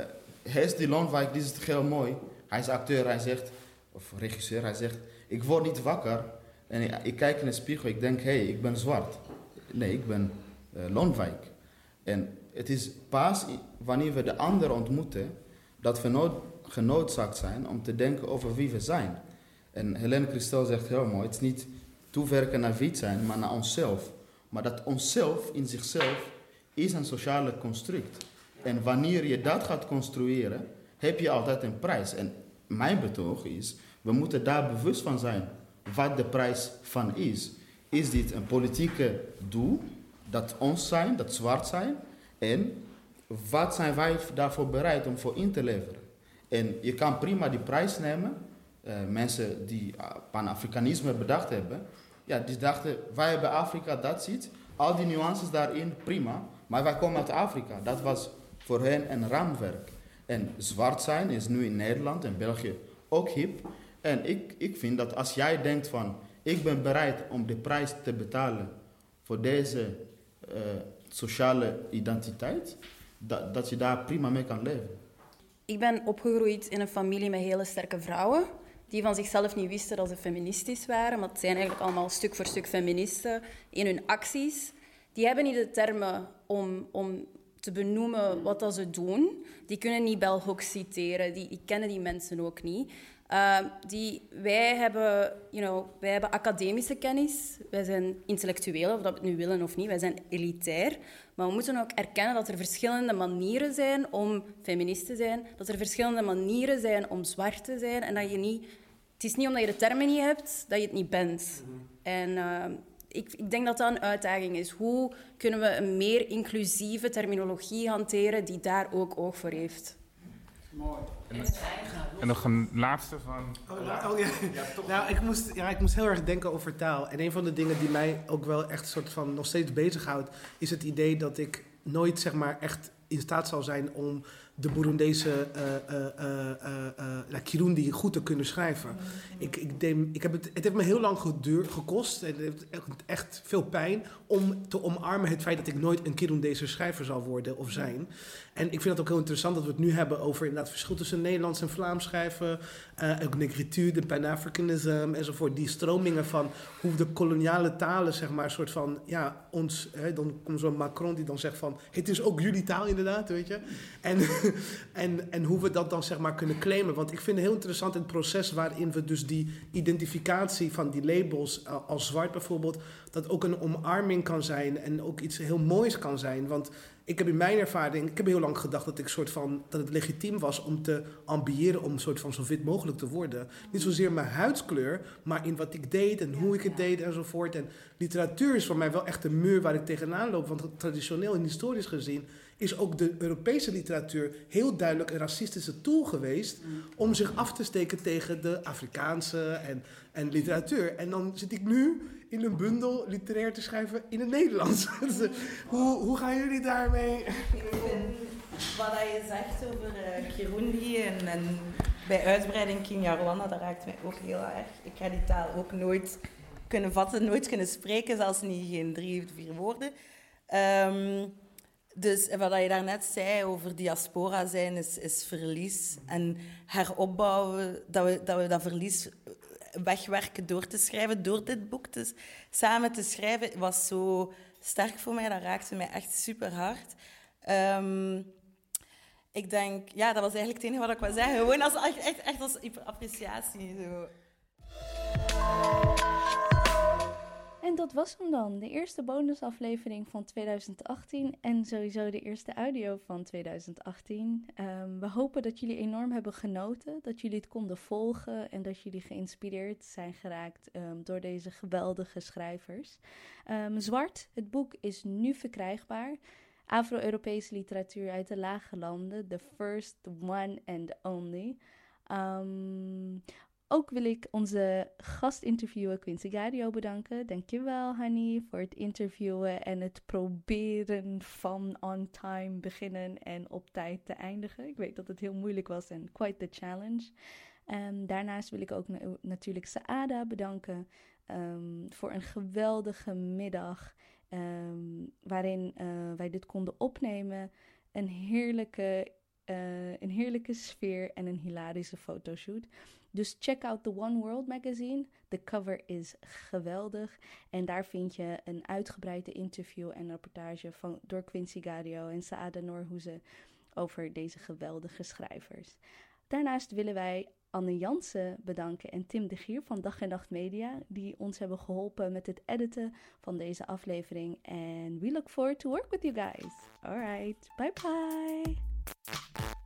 Speaker 10: hij is die Londwijk, die is heel mooi. Hij is acteur, hij zegt, of regisseur, hij zegt, ik word niet wakker. En ik, ik kijk in de spiegel, ik denk, hé, hey, ik ben zwart. Nee, ik ben uh, En het is pas wanneer we de ander ontmoeten dat we nood, genoodzaakt zijn om te denken over wie we zijn. En Helene Christel zegt heel mooi: het is niet toewerken naar wie zijn, maar naar onszelf. Maar dat onszelf in zichzelf is een sociale construct. En wanneer je dat gaat construeren, heb je altijd een prijs. En mijn betoog is, we moeten daar bewust van zijn wat de prijs van is. Is dit een politieke doel dat ons zijn, dat zwart zijn. En wat zijn wij daarvoor bereid om voor in te leveren? En je kan prima die prijs nemen. Uh, mensen die uh, pan-Afrikanisme bedacht hebben, ja, die dachten, wij hebben Afrika, dat ziet. Al die nuances daarin, prima. Maar wij komen uit Afrika. Dat was voor hen een raamwerk. En zwart zijn is nu in Nederland en België ook hip. En ik, ik vind dat als jij denkt van, ik ben bereid om de prijs te betalen voor deze uh, sociale identiteit, dat, dat je daar prima mee kan leven.
Speaker 12: ik ben opgegroeid in een familie met hele sterke vrouwen. Die van zichzelf niet wisten dat ze feministisch waren. Maar het zijn eigenlijk allemaal stuk voor stuk feministen in hun acties. Die hebben niet de termen om, om te benoemen wat dat ze doen. Die kunnen niet Bell citeren. Die, die kennen die mensen ook niet. Uh, die, wij, hebben, you know, wij hebben academische kennis. Wij zijn intellectueel, of dat we het nu willen of niet. Wij zijn elitair. Maar we moeten ook erkennen dat er verschillende manieren zijn om feminist te zijn. Dat er verschillende manieren zijn om zwart te zijn. En dat je niet... Het is niet omdat je de termen niet hebt, dat je het niet bent. En uh, ik, ik, denk dat dat een uitdaging is. Hoe kunnen we een meer inclusieve terminologie hanteren die daar ook oog voor heeft?
Speaker 2: Mooi. En, en, nog een laatste van.
Speaker 5: Oh, nou, oh ja. ja toch. Nou, ik moest, ja, ik moest heel erg denken over taal. En een van de dingen die mij ook wel echt soort van nog steeds bezighoudt, is het idee dat ik nooit zeg maar echt in staat zal zijn om de Burundese uh, uh, uh, Kirundi goed te kunnen schrijven. Ik, ik, denk, ik heb het, het heeft me heel lang geduur, gekost. Het heeft echt, echt, veel pijn om te omarmen het feit dat ik nooit een Kirundese schrijver zal worden of zijn. En ik vind het ook heel interessant dat we het nu hebben over inderdaad het verschil tussen Nederlands en Vlaams schrijven. Uh, ook negritude, de Pan-Africanism enzovoort. Die stromingen van hoe de koloniale talen, zeg maar, een soort van, ja, ons, hè, dan komt zo'n Macron die dan zegt van, het is ook jullie taal inderdaad, weet je. En, en, en hoe we dat dan, zeg maar, kunnen claimen. Want ik vind het heel interessant het proces waarin we dus die identificatie van die labels, uh, als zwart bijvoorbeeld, dat ook een omarming kan zijn en ook iets heel moois kan zijn. Want ik heb in mijn ervaring, ik heb heel lang gedacht dat ik soort van dat het legitiem was om te ambiëren om soort van zo wit mogelijk te worden. Niet zozeer mijn huidskleur, maar in wat ik deed en hoe ik het deed enzovoort. En literatuur is voor mij wel echt een muur waar ik tegenaan loop. Want traditioneel en historisch gezien is ook de Europese literatuur heel duidelijk een racistische tool geweest om zich af te steken tegen de Afrikaanse en, en literatuur. En dan zit ik nu in een bundel literair te schrijven in het Nederlands. Dus, hoe, hoe gaan jullie daarmee? Ik
Speaker 11: vind wat je zegt over uh, Kirundi en, en, bij uitbreiding Kinyarwanda, dat raakt mij ook heel erg. Ik ga die taal ook nooit kunnen vatten, nooit kunnen spreken, zelfs niet geen drie of vier woorden. Um, dus wat je daarnet zei over diaspora zijn, is, is verlies. En heropbouwen, dat we, dat we dat verlies wegwerken door te schrijven, door dit boek te, samen te schrijven, was zo sterk voor mij. Dat raakte mij echt super hard. Um, ik denk, ja, dat was eigenlijk het enige wat ik wou zeggen. Gewoon als, echt, echt als appreciatie. Zo.
Speaker 1: En dat was hem dan, de eerste bonusaflevering van 2018 en sowieso de eerste audio van 2018. Um, ehm, we hopen dat jullie enorm hebben genoten, dat jullie het konden volgen en dat jullie geïnspireerd zijn geraakt um, door deze geweldige schrijvers. Um, Zwart, het boek is nu verkrijgbaar. Afro-Europese literatuur uit de lage landen, the first one and only. Ook wil ik onze gastinterviewer Quincy Gario bedanken. Dankjewel, Hanny, voor het interviewen en het proberen van on time beginnen en op tijd te eindigen. Ik weet dat het heel moeilijk was en quite the challenge. Um, daarnaast wil ik ook natuurlijk Saada bedanken um, voor een geweldige middag um, waarin uh, wij dit konden opnemen. Een heerlijke, uh, een heerlijke sfeer en een hilarische fotoshoot. Dus check out The One World magazine. De cover is geweldig. En daar vind je een uitgebreide interview en rapportage van, door Quincy Gario en Saada Norhoeze over deze geweldige schrijvers. Daarnaast willen wij Anne Jansen bedanken en Tim de Gier van Dag en Nacht Media, die ons hebben geholpen met het editen van deze aflevering. En we look forward to work with you guys. Alright, bye bye. Thank you.